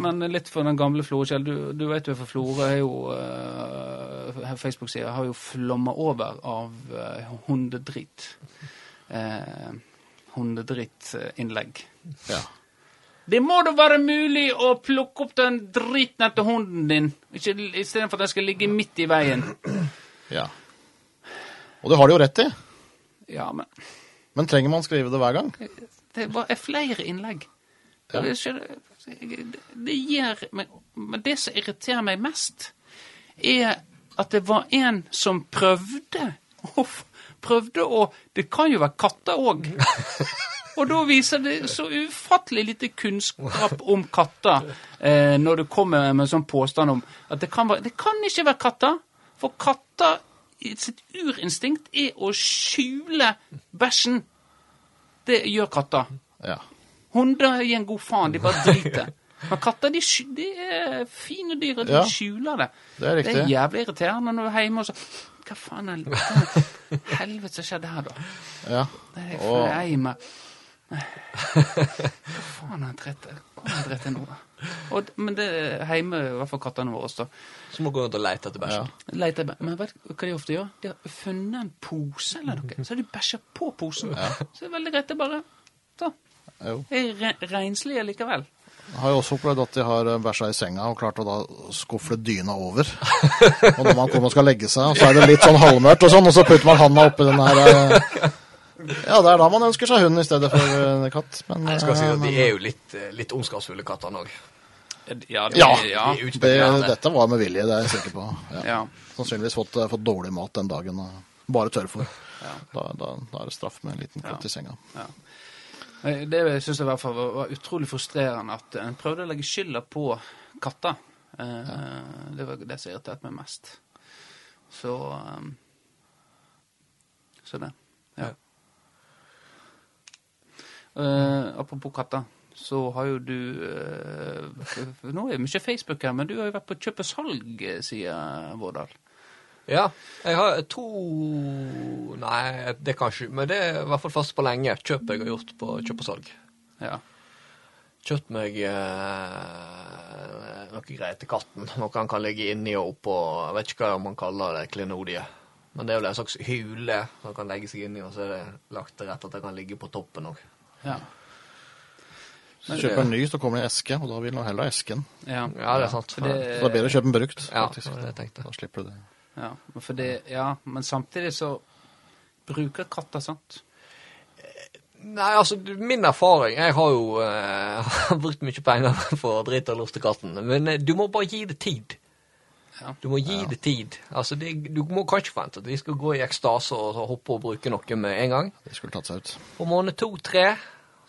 Men litt for den gamle Florø-Kjell. Du, du vet jo, for Florø er jo uh, Facebook-sida har jo flomma over av uh, hundedrit. Uh, Hundedrittinnlegg. Ja. Det må da være mulig å plukke opp den dritten etter hunden din, istedenfor at den skal ligge midt i veien. ja. Og det har de jo rett i. Ja, men Men trenger man skrive det hver gang? det er er flere innlegg. Ja. Det, meg Men det som irriterer meg mest, er at det var en som prøvde å Prøvde å Det kan jo være katter òg. [LAUGHS] Og da viser det så ufattelig lite kunnskap om katter eh, når du kommer med en sånn påstand om at det kan, være, det kan ikke være katter. For katter sitt urinstinkt er å skjule bæsjen. Det gjør katter. Ja. Hunder gir en god faen, de bare driter. Men katter de, de er fine dyr, og de Ja. skjuler det. Det er. Det er jævlig irriterende når du er hjemme og så Hva faen er det? helvete som skjedde her, da? ja. Det er Og- for med Hva faen er dritt i nå? Og, men det er hjemme, i hvert fall kattene våre, da. Så må gå rundt og lete etter bæsjen. ja. Jeg Men vet du hva de ofte gjør? De har funnet en pose eller noe, så har de bæsja på posen. Så det er veldig greit. Det er bare så. Jo. Er re renslige likevel. Jeg har jo også opplevd at de har bæsja i senga og klart å da skufle dyna over. [LAUGHS] Og når man kommer og skal legge seg, så er det litt sånn halvmørkt og sånn, og så putter man handa oppi den her eh, Ja, det er da man ønsker seg hund i stedet for eh, katt. Men, Jeg skal si eh, at De er jo litt, eh, litt ondskapsfulle, kattene òg. Ja, det, Ja, ja. De det, dette var med vilje, det er jeg sikker på. Ja. ja. Sannsynligvis fått, eh, fått dårlig mat den dagen. Bare tørrfôr. Da, da, da er det straff med en liten katt i senga. Eh, Det syns jeg i hvert fall var, var utrolig frustrerende at en prøvde å legge skylda på katter. Eh, Det var det som irriterte meg mest. Så eh, Så det. Ja. Eh, apropos katter, så har jo du eh, f- Nå er det mye Facebook her, men du har jo vært på kjøp og salg, sier Vårdal. Ja, jeg har to Nei, det kan ikke Men det er i hvert fall først på lenge. Kjøp jeg har gjort på kjøp og salg. Ja. Kjøpt meg eh, noe greier til katten. Noe han kan ligge inni og oppå Jeg vet ikke hva man kaller det, klenodie. Men det er vel en slags hule han kan legge seg inni, og så er det lagt til rette at det kan ligge på toppen òg. Ja. Så kjøper en ny, så kommer det en eske, og da vil man heller ha esken. ja. Ja, det er sant. For det, Så det er bedre å kjøpe en brukt, Ja, faktisk. det tenkte det jeg tenkte. Da slipper du det. Ja, for det, ja, men samtidig så bruker katter, sant? Nei, altså, min erfaring Jeg har jo uh, [LAUGHS] brukt mye penger [LAUGHS] for å drite og lort til katten, men uh, du må bare gi det tid. Du må gi det tid. Altså, det, du må kan ikke forvente at de skal gå i ekstase og hoppe og bruke noe med en gang. De skulle tatt seg ut. På måned to-tre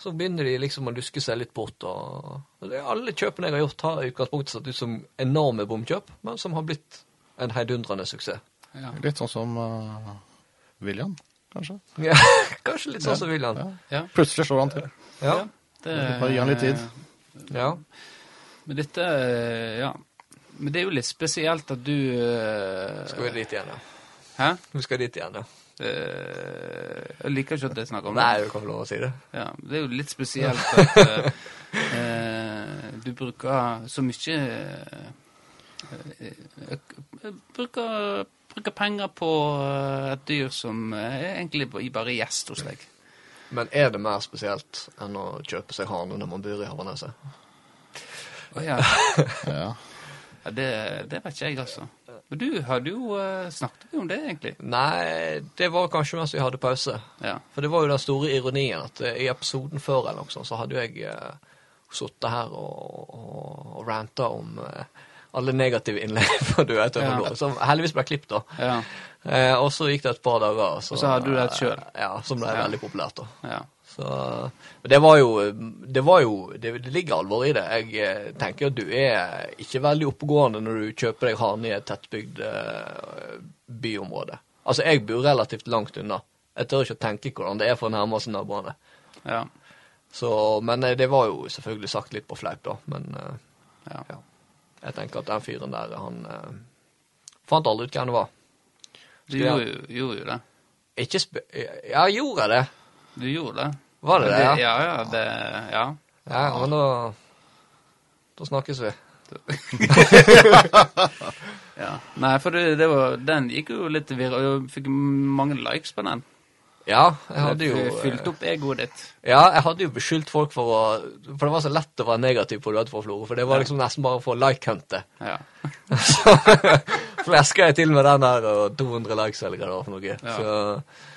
så begynner de liksom å luske seg litt bort. Og, og det, alle kjøpene jeg har gjort, har i utgangspunktet sett ut som enorme bomkjøp, men som har blitt en heidundrende suksess. Ja. Litt sånn som uh, William, kanskje. Ja, [LAUGHS] kanskje litt sånn som William. Ja. Ja. Plutselig slår han til. Ja. Det, Bare gi han litt tid. ja. Men dette eh, Ja. Men det er jo litt spesielt at du uh, Skal vi dit igjen, ja. Hæ? Vi skal dit igjen, ja. Uh, jeg liker ikke at jeg snakker om det. Nei, du kan få lov å si det. Ja, det er jo litt spesielt at eh, eh, du bruker så mye bruker, bruker penger på et dyr som er egentlig bare gjest hos deg. Men er det mer spesielt enn å kjøpe seg hane når man bor i Havaneset? Å ja. [LAUGHS] Ja. Ja det, det vet ikke jeg, altså. Men du hadde jo uh, Snakket vi om det, egentlig? Nei, det var kanskje mens vi hadde pause. Ja. For det var jo den store ironien at eh, i episoden før eller noe sånt, så hadde jo jeg uh, sittet her og, og, og ranta om eh, alle negative innlegg [LAUGHS] fra du vet, Ja. ja. som heldigvis ble klippet. da. Ja. Eh, og så gikk det et par dager. Så, Og så hadde du det selv. Ja, som ble Ja. veldig populært. da. ja. Så, det var jo Det, var jo, det, det ligger alvor i det. Jeg eh, tenker at du er ikke veldig oppegående når du kjøper deg hane i et tettbygd eh, byområde. Altså, jeg bor relativt langt unna. Jeg tør ikke å tenke hvordan det er for nærmeste naboene. ja. Så, men eh, det var jo selvfølgelig sagt litt på fleip, da. Men ja. ja. Jeg tenker at den fyren der, han Fant aldri ut hvem det var. Du gjorde jo, gjorde jo det. Ikke sp... Ja, gjorde jeg det? Du gjorde det. Var det det, ja? Ja, ja, det, ja. Ja, men da Da snakkes vi. [LAUGHS] ja. Nei, for det, det var, den gikk jo litt viralt. og Fikk mange likes på den. Ja, jeg hadde jo Fylt opp egoet ditt. Ja, jeg hadde jo beskyldt folk for å For det var så lett å være negativ på Duett for Florø, for det var liksom nesten bare for å like-hunte. Ja. [LAUGHS] Så [LAUGHS] fleska jeg til med den der og 200 likes eller hva det var for noe. Ja. Så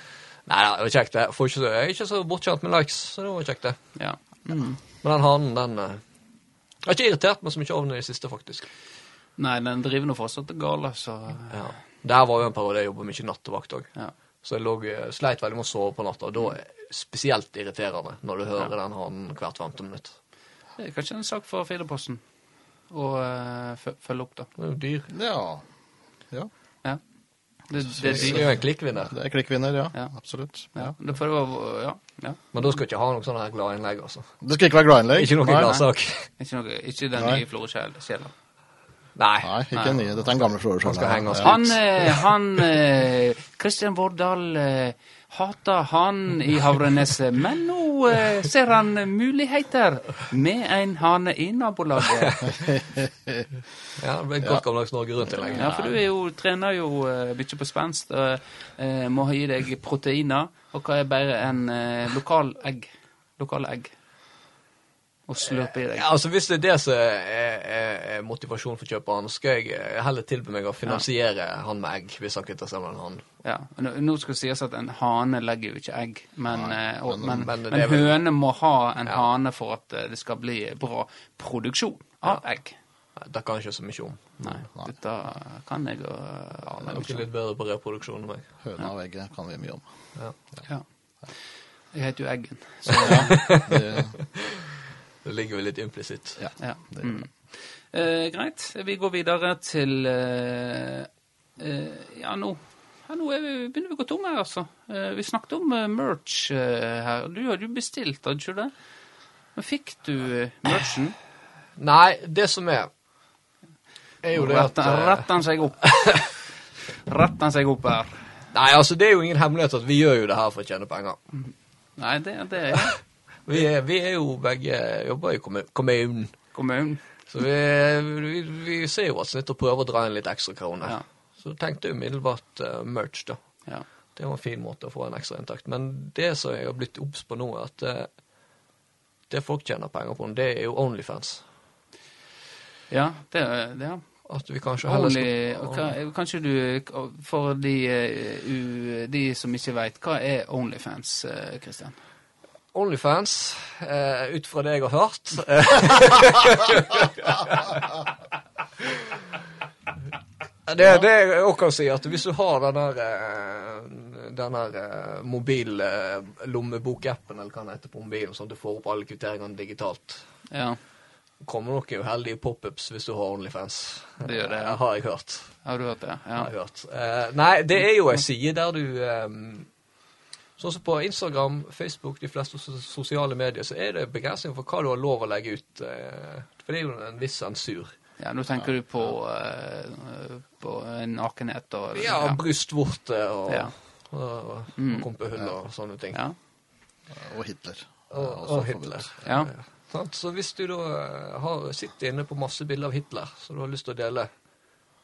Nei da, det var kjekt, det. Får ikke så, jeg er ikke så bortskjemt med likes, så det var kjekt, det. ja. Mm. Men den hanen, den Jeg har ikke irritert meg så mye over den i det siste, faktisk. Nei, den driver nå fortsatt gale, så Ja. Der var jo en periode jeg jobba mye nattevakt òg. ja. Så jeg lå, eh, sleit veldig med å sove på natta. Og da er det spesielt irriterende når du hører den hanen hvert femte minutt. Det er kanskje en sak for Firdaposten å uh, følge opp, da. Det er jo dyr. Ja. ja. Det, det, Det er jo en klikkvinner. Det er klikkvinner, ja. Ja. Absolutt. Ja. Ja. Ja. ja. Men da skal du ikke ha noe sånn her gladinnlegg, altså. Det skal ikke være gladinnlegg. Ikke noe gladsak. [LAUGHS] Ikke, noe, ikke den nye Florø-sjela. Nei. Nei, ikke den nye. Dette er en gamle Florø. Han. Han, eh, han eh, Kristian Vårdal hater han i Havreneset, men nå eh, ser han muligheter med en hane i nabolaget. [LAUGHS] Ja, det blir godt gammeldags Norge rundt i lenge. Ja, for du jo, trener jo uh, mye på spenst, og eh, må gi deg proteiner. Og hva er bedre enn uh, lokal egg? Lokale egg. Og slurpe i deg. Ja, altså Hvis det er det som er, er, er motivasjonen for kjøperen, så skal jeg eh, heller tilby meg å finansiere han med egg, hvis han kvitter seg med en han. Ja, nå, nå skal det sies at en hane legger jo ikke egg, men, eh, og, men, men men, vel- høne må ha en Ja. hane for at eh, det skal bli bra produksjon av egg. Det kan jeg ikke så mye om. Nei, dette kan jeg og ja, Arne. er nok litt bedre på reproduksjon enn meg. Høna og egget kan vi mye om. Ja. Jeg heter jo Eggen. Så, Det, Det ligger jo litt implisitt. ja. ja. Mm. Eh, greit. Vi går videre til eh, eh, Ja, nå ja, nå er vi, begynner vi å gå tomme her, altså. Eh, vi snakket om eh, merch eh, her. Du hadde jo bestilt, hadde du ikke det? Men fikk du eh, merchen? Nei, det som er er jo det at Retter eh, han seg opp? [LAUGHS] Retter han seg opp her? Nei, altså det er jo ingen hemmelighet at vi gjør jo det her for å tjene penger. Nei, det, det er Vi er, vi er jo begge jobber i kommunen. kommunen. Så vi, vi, vi ser jo at litt og prøver å dra inn litt ekstra kroner. Ja. Så tenkte jeg umiddelbart uh, merch, da. Ja. Det var en fin måte å få en ekstra inntekt. Men det som jeg har blitt obs på nå, er at uh, det folk tjener penger på, det er jo Onlyfans. ja, det, det ja. At vi kanskje heller skal kanskje du, for de, uh, de som ikke vet, hva er Onlyfans, Kristian? Onlyfans, eh, ut fra det jeg har hørt [LAUGHS] Det, det jeg også kan si, at hvis du har den der, eh, den der mobillommebokappen, mobil eh, eller hva den heter på mobilen, sånn at du får opp alle kvitteringene digitalt, Ja, kommer noen uheldige pop-ups hvis du har Onlyfans. Det gjør det, ja. Eh, har jeg hørt. har du hørt det? Ja. Har jeg hørt. Eh, nei, det er jo ei side der du eh, Sånn som på Instagram, Facebook, de fleste sosiale medier, så er det begrensning for hva du har lov å legge ut. Eh, for det er jo en viss sensur. Ja, nå tenker du på, eh, på nakenhet og Ja, brystvorte og, Ja. og, og, Mm. kompehull og sånne ting. Ja. Og Hitler. Og, og. Hitler. Ja. Så hvis du da eh, har, sitter inne på masse bilder av Hitler som du har lyst til å dele,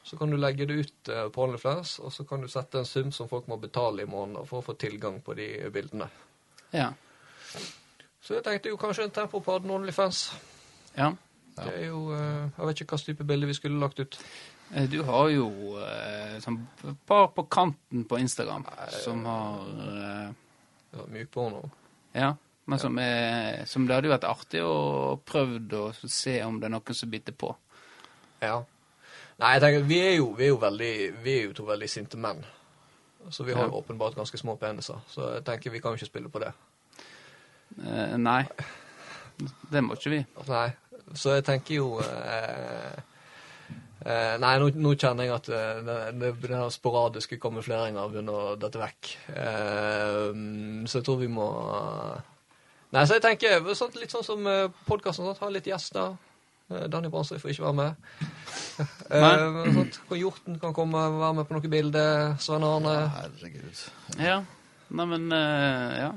så kan du legge det ut eh, på OnlyFans, og så kan du sette en sum som folk må betale i måneden for å få tilgang på de bildene. Ja. Så jeg tenkte jo kanskje en tempo på OnlyFans. ja. Det er jo eh, Jeg vet ikke hva type bilde vi skulle lagt ut. Eh, Du har jo et sånn par på kanten på Instagram som har ja, Mykporno. Ja, men som, er, som det hadde jo vært artig å prøve å se om det er noen som biter på. Ja. Nei, jeg tenker, vi er jo, vi er jo veldig Vi er jo to veldig sinte menn. Så vi har jo åpenbart ganske små peniser. Så jeg tenker vi kan jo ikke spille på det. Eh, nei, det må ikke vi. Nei. Så jeg tenker jo eh, eh, Nei, nå, nå kjenner jeg at eh, den sporadiske kamufleringa begynner å dette vekk. Eh, så jeg tror vi må Nei, så jeg tenker sånn, litt sånn som podkasten, ha litt gjester. Eh, Danny Bransøy får ikke være med. [LAUGHS] Eh, sånn, Hjorten kan komme og være med på noen bilder. Svein Arne. Herregud. Ja. Nei, men eh, Ja.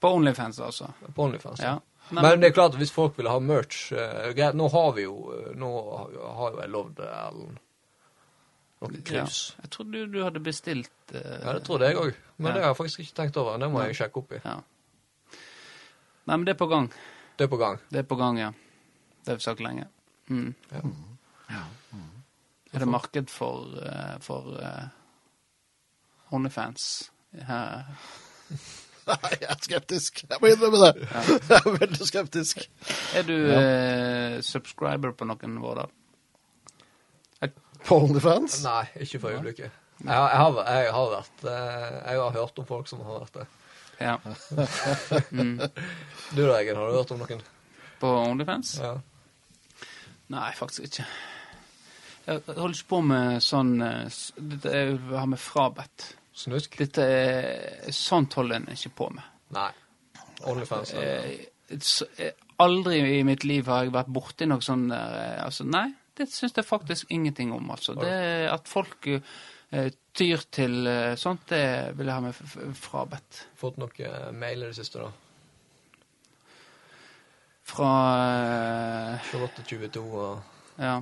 På Onlyfans, altså. På OnlyFans. Ja. Nei, Men det er klart at hvis folk vil ha merch uh, greit, Nå har vi jo eh, Nå har jo jeg lovd Erlend noen ja. Jeg trodde du hadde bestilt uh, Ja, det trodde jeg òg. Men Ja. det har jeg faktisk ikke tenkt over. Det må jeg sjekke opp i. ja. Nei, men det er på gang. Det er på gang. Det er på gang, ja. Det har vi sagt lenge. Mm. Ja. Er det marked for, uh, for uh, Onlyfans? her? [LAUGHS] Nei, jeg er skeptisk. Jeg må innrømme det. [LAUGHS] Jeg er veldig skeptisk. Er du eh, subscriber på noen våre? På OnlyFans? Nei, ikke for øyeblikket. Jeg, har- jeg, har, jeg har vært Jeg har hørt om folk som har vært det. Ja. [LAUGHS] Du da, Eggen, har du hørt om noen? På Onlyfans? Ja. Nei, faktisk ikke. Jeg holder ikke på med sånn eh, Dette er, har med frabedt. Snusk? Dette er Sånt holder en ikke på med. Nei. Onlyfans. Eh, eh, aldri i mitt liv har jeg vært borti noe sånn der Altså, nei, det syns jeg faktisk ingenting om, altså. Det At folk tyr til sånt, det vil jeg ha meg frabedt. Fått noen mail i det siste, da? Fra eh, Charlotte 22 og Ja.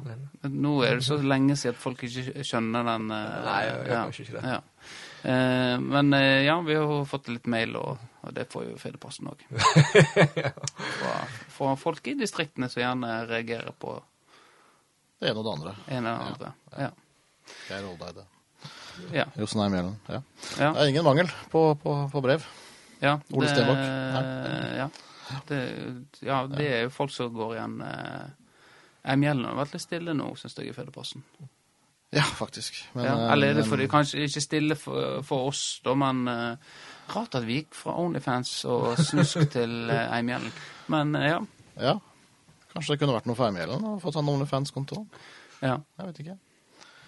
Nå er det så lenge siden at folk ikke skjønner den eh, Nei, jeg gjør ja, kanskje ikke det. Ja. Eh, men eh, ja, vi har fått litt mail, og, og det får jo Fedeposten òg. [LAUGHS] fra, fra folk i distriktene som gjerne reagerer på Det ene og det andre. en eller det andre. Ja. Geir Oldeide. Ja. Jostein Mjellen. Ja. Ja. Det er ingen mangel på, på, på brev. ja. Ole Stenbakk? Ja. Det, ja, det er jo folk som går igjen eh, Eimjellen har vært litt stille nå, syns jeg, i Fedreposten. Ja, faktisk. Men, Ja, eh, eller er det fordi kanskje ikke stille for, for oss, da, men eh, rart at vi gikk fra Onlyfans og snusk [LAUGHS] til Eimjellen. Men eh, ja. Ja. Kanskje det kunne vært noe for Eimjellen å få sånn OnlyFans-konto? ja. Jeg vet ikke.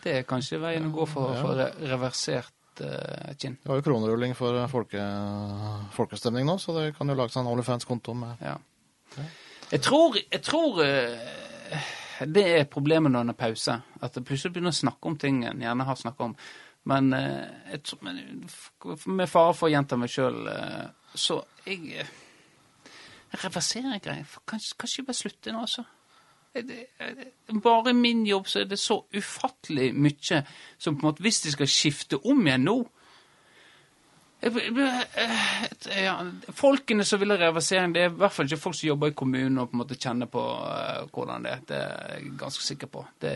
Det er kanskje veien å gå for, Ja. få re reversert eh, kinn. Vi har jo kronerulling for folke, folkestemning nå, så det kan jo lage seg en OnlyFans-konto med Ja. Jeg tror, jeg tror eh, det er problemet når en har pause. At det plutselig begynner å snakke om ting en gjerne har snakka om. Men, eh, jeg med fare for å gjenta meg sjøl, så jeg eh, Jeg reverserer greier. Kanskje, kanskje jeg bare slutter nå, altså. Bare min jobb så er det så ufattelig mye som på en måte Hvis de skal skifte om igjen nå jeg, ja, Folkene som vil ha reversering, det er i hvert fall ikke folk som jobber i kommunen og på en måte kjenner på eh, hvordan det er. Det er jeg ganske sikker på. Det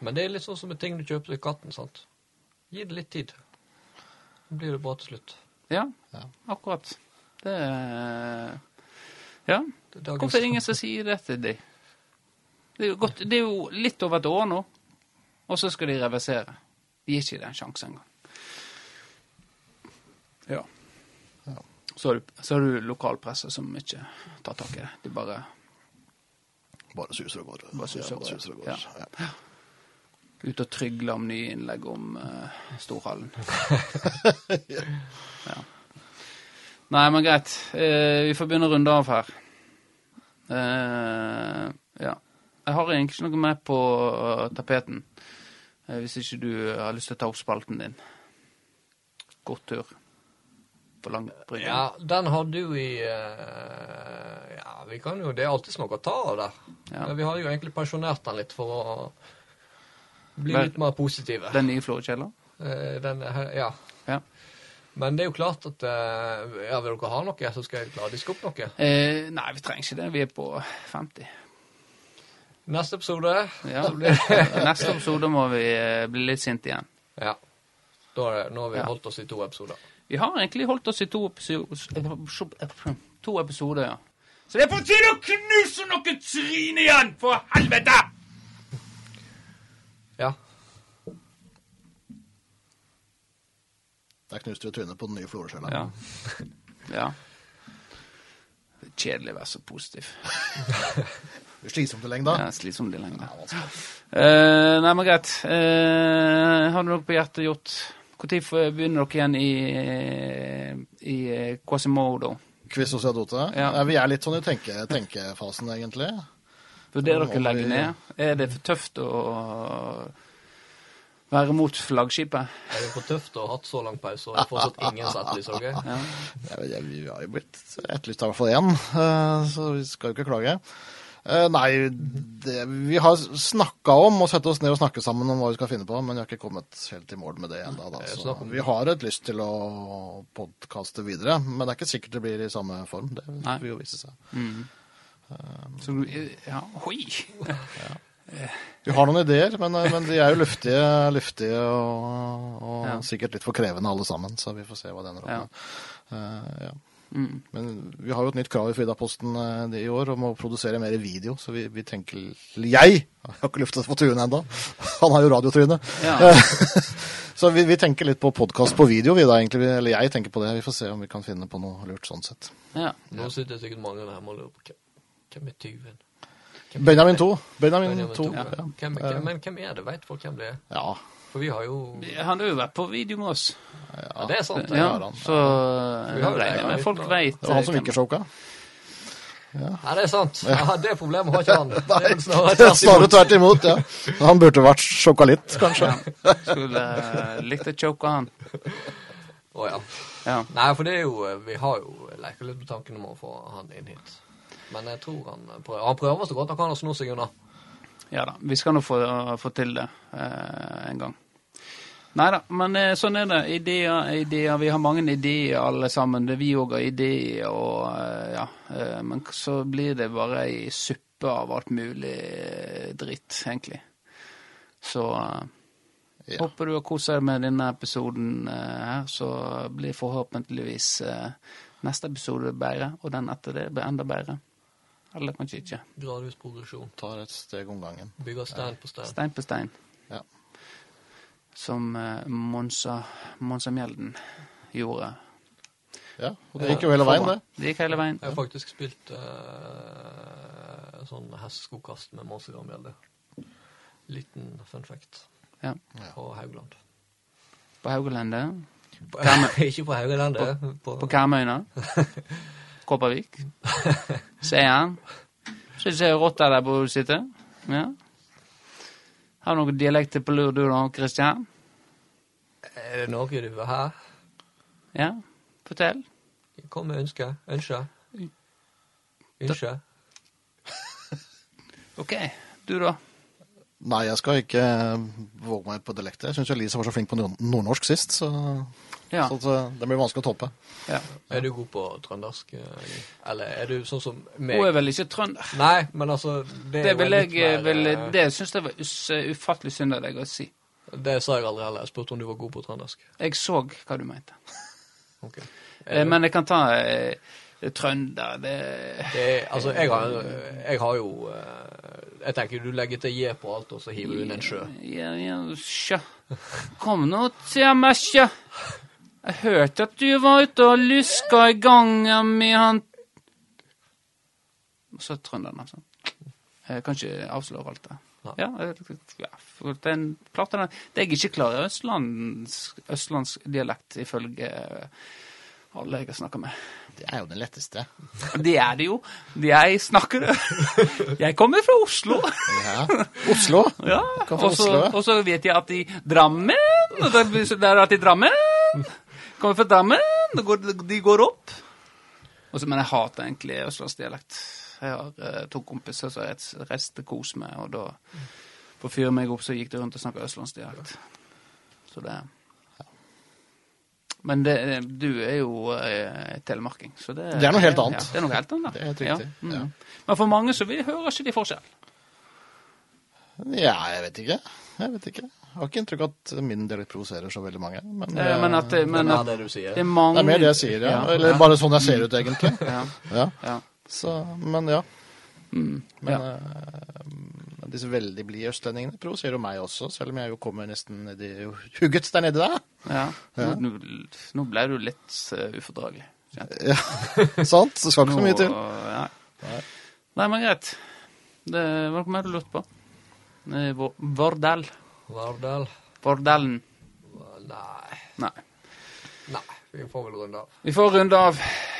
Men det er litt sånn som med ting du kjøper til katten, sant? Gi det litt tid. Så blir det bra til slutt. Ja, Ja. akkurat. Det er Ja. Det Hvorfor er det ingen som sier det til dem? Det er, godt, det er jo litt over et år nå, og så skal de reversere. De gir ikke det en sjanse engang. Ja. Ja. Så har du, så har du lokalpresse som ikke tar tak i det. De bare Bare suser og går. Bare suser og går, suser og går. ja. Ja. ute og trygle om nye innlegg om uh, Storhallen. [LAUGHS] ja. Nei, men greit. Uh, vi får begynne å runde av her. Uh, ja. Jeg har egentlig ikke noe mer på eh, tapeten. eh, hvis ikke du har lyst til å ta opp spalten din. God tur på Langbrygga. Ja, den hadde jo i eh, Ja, vi kan jo Det er alltid noe å ta av der. Ja. Men Vi har jo egentlig pensjonert den litt for å bli Vel- litt mer positive. Den nye Florøkjelleren? Eh, ja. Ja. Men det er jo klart at eh, ja, Vil dere ha noe, så skal jeg klare å diske opp noe. Eh, nei, vi trenger ikke det. Vi er på 50. Neste episode Ja. [LAUGHS] Neste episode må vi eh, bli litt sinte igjen. Ja. Da er det, nå har vi Ja. holdt oss i to episoder. Vi har egentlig holdt oss i to episoder To episoder, ja. Så det er på tide å knuse noe tryne igjen, for helvete! Ja. Der knuste vi trynet på den nye Florø-sjela. Ja. ja. Det er kjedelig å være så positiv. [LAUGHS] Det Slitsomt i lengda. Ja, Slitsomt i lengda. Ja, uh, Eh, nei, men greit. Uh, har du noe på hjertet gjort? Når begynner dere igjen i, i Quasimodo? Quiz og Seadote? Ja. Ja. Vi er litt sånn i tenke, tenkefasen, egentlig. Vurderer dere å legge ned? Er det for tøft å være mot flaggskipet? Er det for tøft å ha hatt så lang pause og fortsatt ingen settelse? Okay? Ja. Ja, vi- har jo blitt etterlyst i hvert fall én, eh, så vi skal jo ikke klage. Eh, Nei, det, vi har snakka om å sette oss ned og snakke sammen om hva vi skal finne på, men vi har ikke kommet helt i mål med det ennå. Så Vi har et lyst til å podkaste videre, men det er ikke sikkert det blir i samme form. Det vil jo vise seg. Så du Ja, oi! Vi har noen ideer, men, eh, men de er jo luftige, luftige og, og Ja. sikkert litt for krevende alle sammen, så vi får se hva det ender opp Ja. med. Eh, ja. Mm. Men vi har jo et nytt krav i Fridaposten eh, i år om å produsere mer video, så vi, vi tenker jeg! Jeg har ikke luftet på tuen ennå. [LAUGHS] Han har jo radiotryne. Ja. [LAUGHS] Så vi, vi tenker litt på podkast på video, vi da, egentlig. Eller jeg tenker på det. Vi får se om vi kan finne på noe lurt sånn sett. ja. Nå sitter sikkert mange der og lurer på hvem er tyven? Benjamin 2. Benjamin, Benjamin 2. to, Ja. ja. Hvem, hvem, men hvem er det? Vet folk hvem det er? ja. For vi har jo Han har jo vært på video med oss. Ja, det er sant. Ja, har han. så vi har det, med folk vet Det var han som ikke choka. Ja, det er sant. Ja, det problemet har ikke han. [LAUGHS] Det er [LAUGHS] vel snarere tvert imot. ja. Han burde vært sjokka litt, kanskje. Skulle eh, likt å choke han. Å ja. Ja. Nei, for det er jo Vi har jo leka litt med tanken om å få han inn hit. Men jeg tror han prøver, han prøver så godt han kan å sno seg unna. Ja da, vi skal nå få, få til det eh, en gang. Nei da, men eh, sånn er det. Ideer, ideer. Vi har mange ideer alle sammen. Det Vi òg har ideer, og eh, ja. Eh, men så blir det bare ei suppe av alt mulig eh, dritt, egentlig. Så eh, Ja. håper du har kost deg med denne episoden eh, her, så blir forhåpentligvis eh, neste episode bedre, og den etter det blir enda bedre. Eller kanskje ikke. Gradvis progresjon. Tar et steg om gangen. Bygger stein på stein. Stein på stein. Ja. Som eh, Monsa, Monsa Mjelden gjorde. ja. Og det gikk jo hele veien, det. Det gikk hele veien. Jeg har faktisk spilt uh, sånn hesteskokast med Monster Mjelde. Liten fun fact Ja. på Haugland. På Haugalandet. På, [LAUGHS] ikke på Haugalandet. På, På Karmøyna. [LAUGHS] Kopervik. igjen. Så ser du rotta der hvor du sitter. Ja. Har du noen dialekter på lur du da, Kristian? Er det noe du vil ha? Ja, fortell. Kom med ønske. Ønske. Ønske. [LAUGHS] OK. Du, da? Nei, jeg skal ikke våge meg på dialekter. Jeg syns Elise var så flink på nordnorsk sist, så, Ja. så det, blir vanskelig å toppe. ja. Er du god på trøndersk? eh, Eller er du sånn som meg? Hun er vel ikke trønder? Nei, men altså Det, Det vil jeg mer, eh, Det syns jeg var ufattelig synd av deg å si. Det sa jeg aldri heller. Jeg spurte om du var god på trøndersk. Jeg så hva du mente. [LAUGHS] okay. Eh, Men jeg kan ta eh, trønder det, Det altså, jeg har, jeg har jo eh, Jeg tenker du legger til J på alt, og så hiver du inn en sjø. Ja, ja, sjø. Kom nå til meg, sjø. Jeg hørte at du var ute og luska i gangen med han Og så trønderen, altså. Jeg kan ikke avsløre alt det. Ja, ja den, klart den, det jeg ikke klarer, er østlandsk dialekt, ifølge alle jeg har snakka med. Det er jo det letteste. Det er det jo. Jeg snakker det. Jeg kommer fra Oslo. Ja. Oslo. Ja, og så, vet jeg at i Drammen og det er- det er at i Drammen Kommer fra Drammen, går, de går opp. Også, men jeg hater egentlig østlandsdialekt. Jeg har uh, to kompiser som jeg reiste til Kos med, og da for å fyre meg opp så gikk de rundt og snakka østlandsdialekt. Så det Men det, du er jo eh, telemarking, så det Det er noe helt annet. Ja, det er noe helt annet. Det er helt Ja, riktig, mm. ja. Men for mange så vil- hører ikke de forskjell. Ja, jeg vet ikke. Jeg vet ikke. Jeg har ikke inntrykk av at min dialekt provoserer så veldig mange. Men, Eh, Men at, det- men det er mer det du sier. det er mange det er mer det jeg sier, ja. Ja, Eller bare sånn jeg ser ut, egentlig. [LAUGHS] Ja, Ja. ja. Så, men ja. Mm, Men ja. eh, disse veldig blide østlendingene provoserer jo meg også, selv om jeg jo kommer nesten nedi hugget der nede der. ja. Ja. Nå, nå ble du litt uh, ufordragelig. Ja, [LAUGHS] sant? Det skal ikke så mye til. Nei. Nei, men greit. Det var noe mer du lurte på? Vårdal. Vår-. Vardal? Vardalen. Nei. Nei. Nei, vi får vel runde av. Vi får runde av.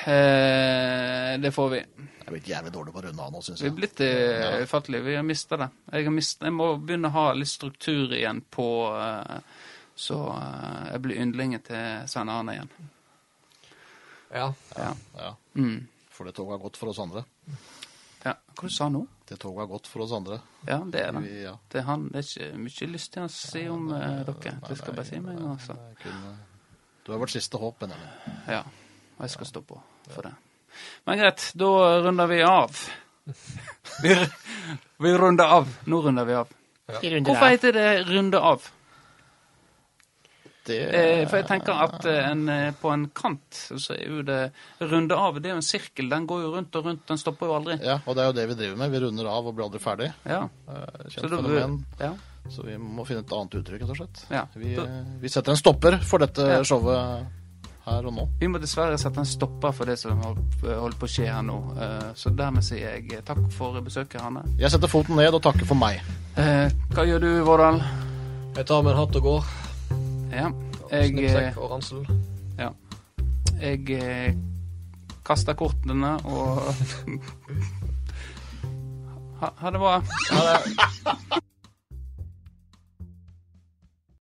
Eh, det får vi. Jeg er blitt jævlig dårlig på å runde av nå, syns Vi er jeg. blitt uh, ufattelige. Vi har mista det. Jeg, har mistet, jeg må begynne å ha litt struktur igjen på eh, Så eh, jeg blir yndlingen til Svein Arne igjen. Ja. Ja. Ja, Mm. for det toget har gått for oss andre. Ja. Hva du sa nå? Det toget har gått for oss andre. Ja, det er det. Vi, ja. Det er, han, det er ikke mye lyst til å si om eh, dere. Det skal jeg bare si med en gang. Altså. Er Du har vært siste håp, Benjamin. Ja, og jeg skal stå på for det. Men greit, da runder vi av. Vi, [LAUGHS] vi runder av. Nå runder vi av. Hvorfor heter det 'runde av'? Det Eh, for jeg tenker at eh, en, eh, på en kant så er jo det runde av. Det er jo en sirkel. Den går jo rundt og rundt. Den stopper jo aldri. Ja, og det er jo det vi driver med. Vi runder av og blir aldri ferdig. Ja. Kjent Så fenomen. ja. Så vi må finne et annet uttrykk, rett og slett. Ja. Vi, vi setter en stopper for dette Ja. showet her og nå. Vi må dessverre sette en stopper for det som holder på å skje her nå. Eh, Så dermed sier jeg takk for besøket, Hanne. Jeg setter foten ned og takker for meg. Eh, Hva gjør du, Vårdal? Jeg tar med en hatt og går. Ja. Jeg, eh, Snippsekk og ransel. ja. jeg eh, kaster kortene og [LAUGHS] ha, ha det bra. Ha det.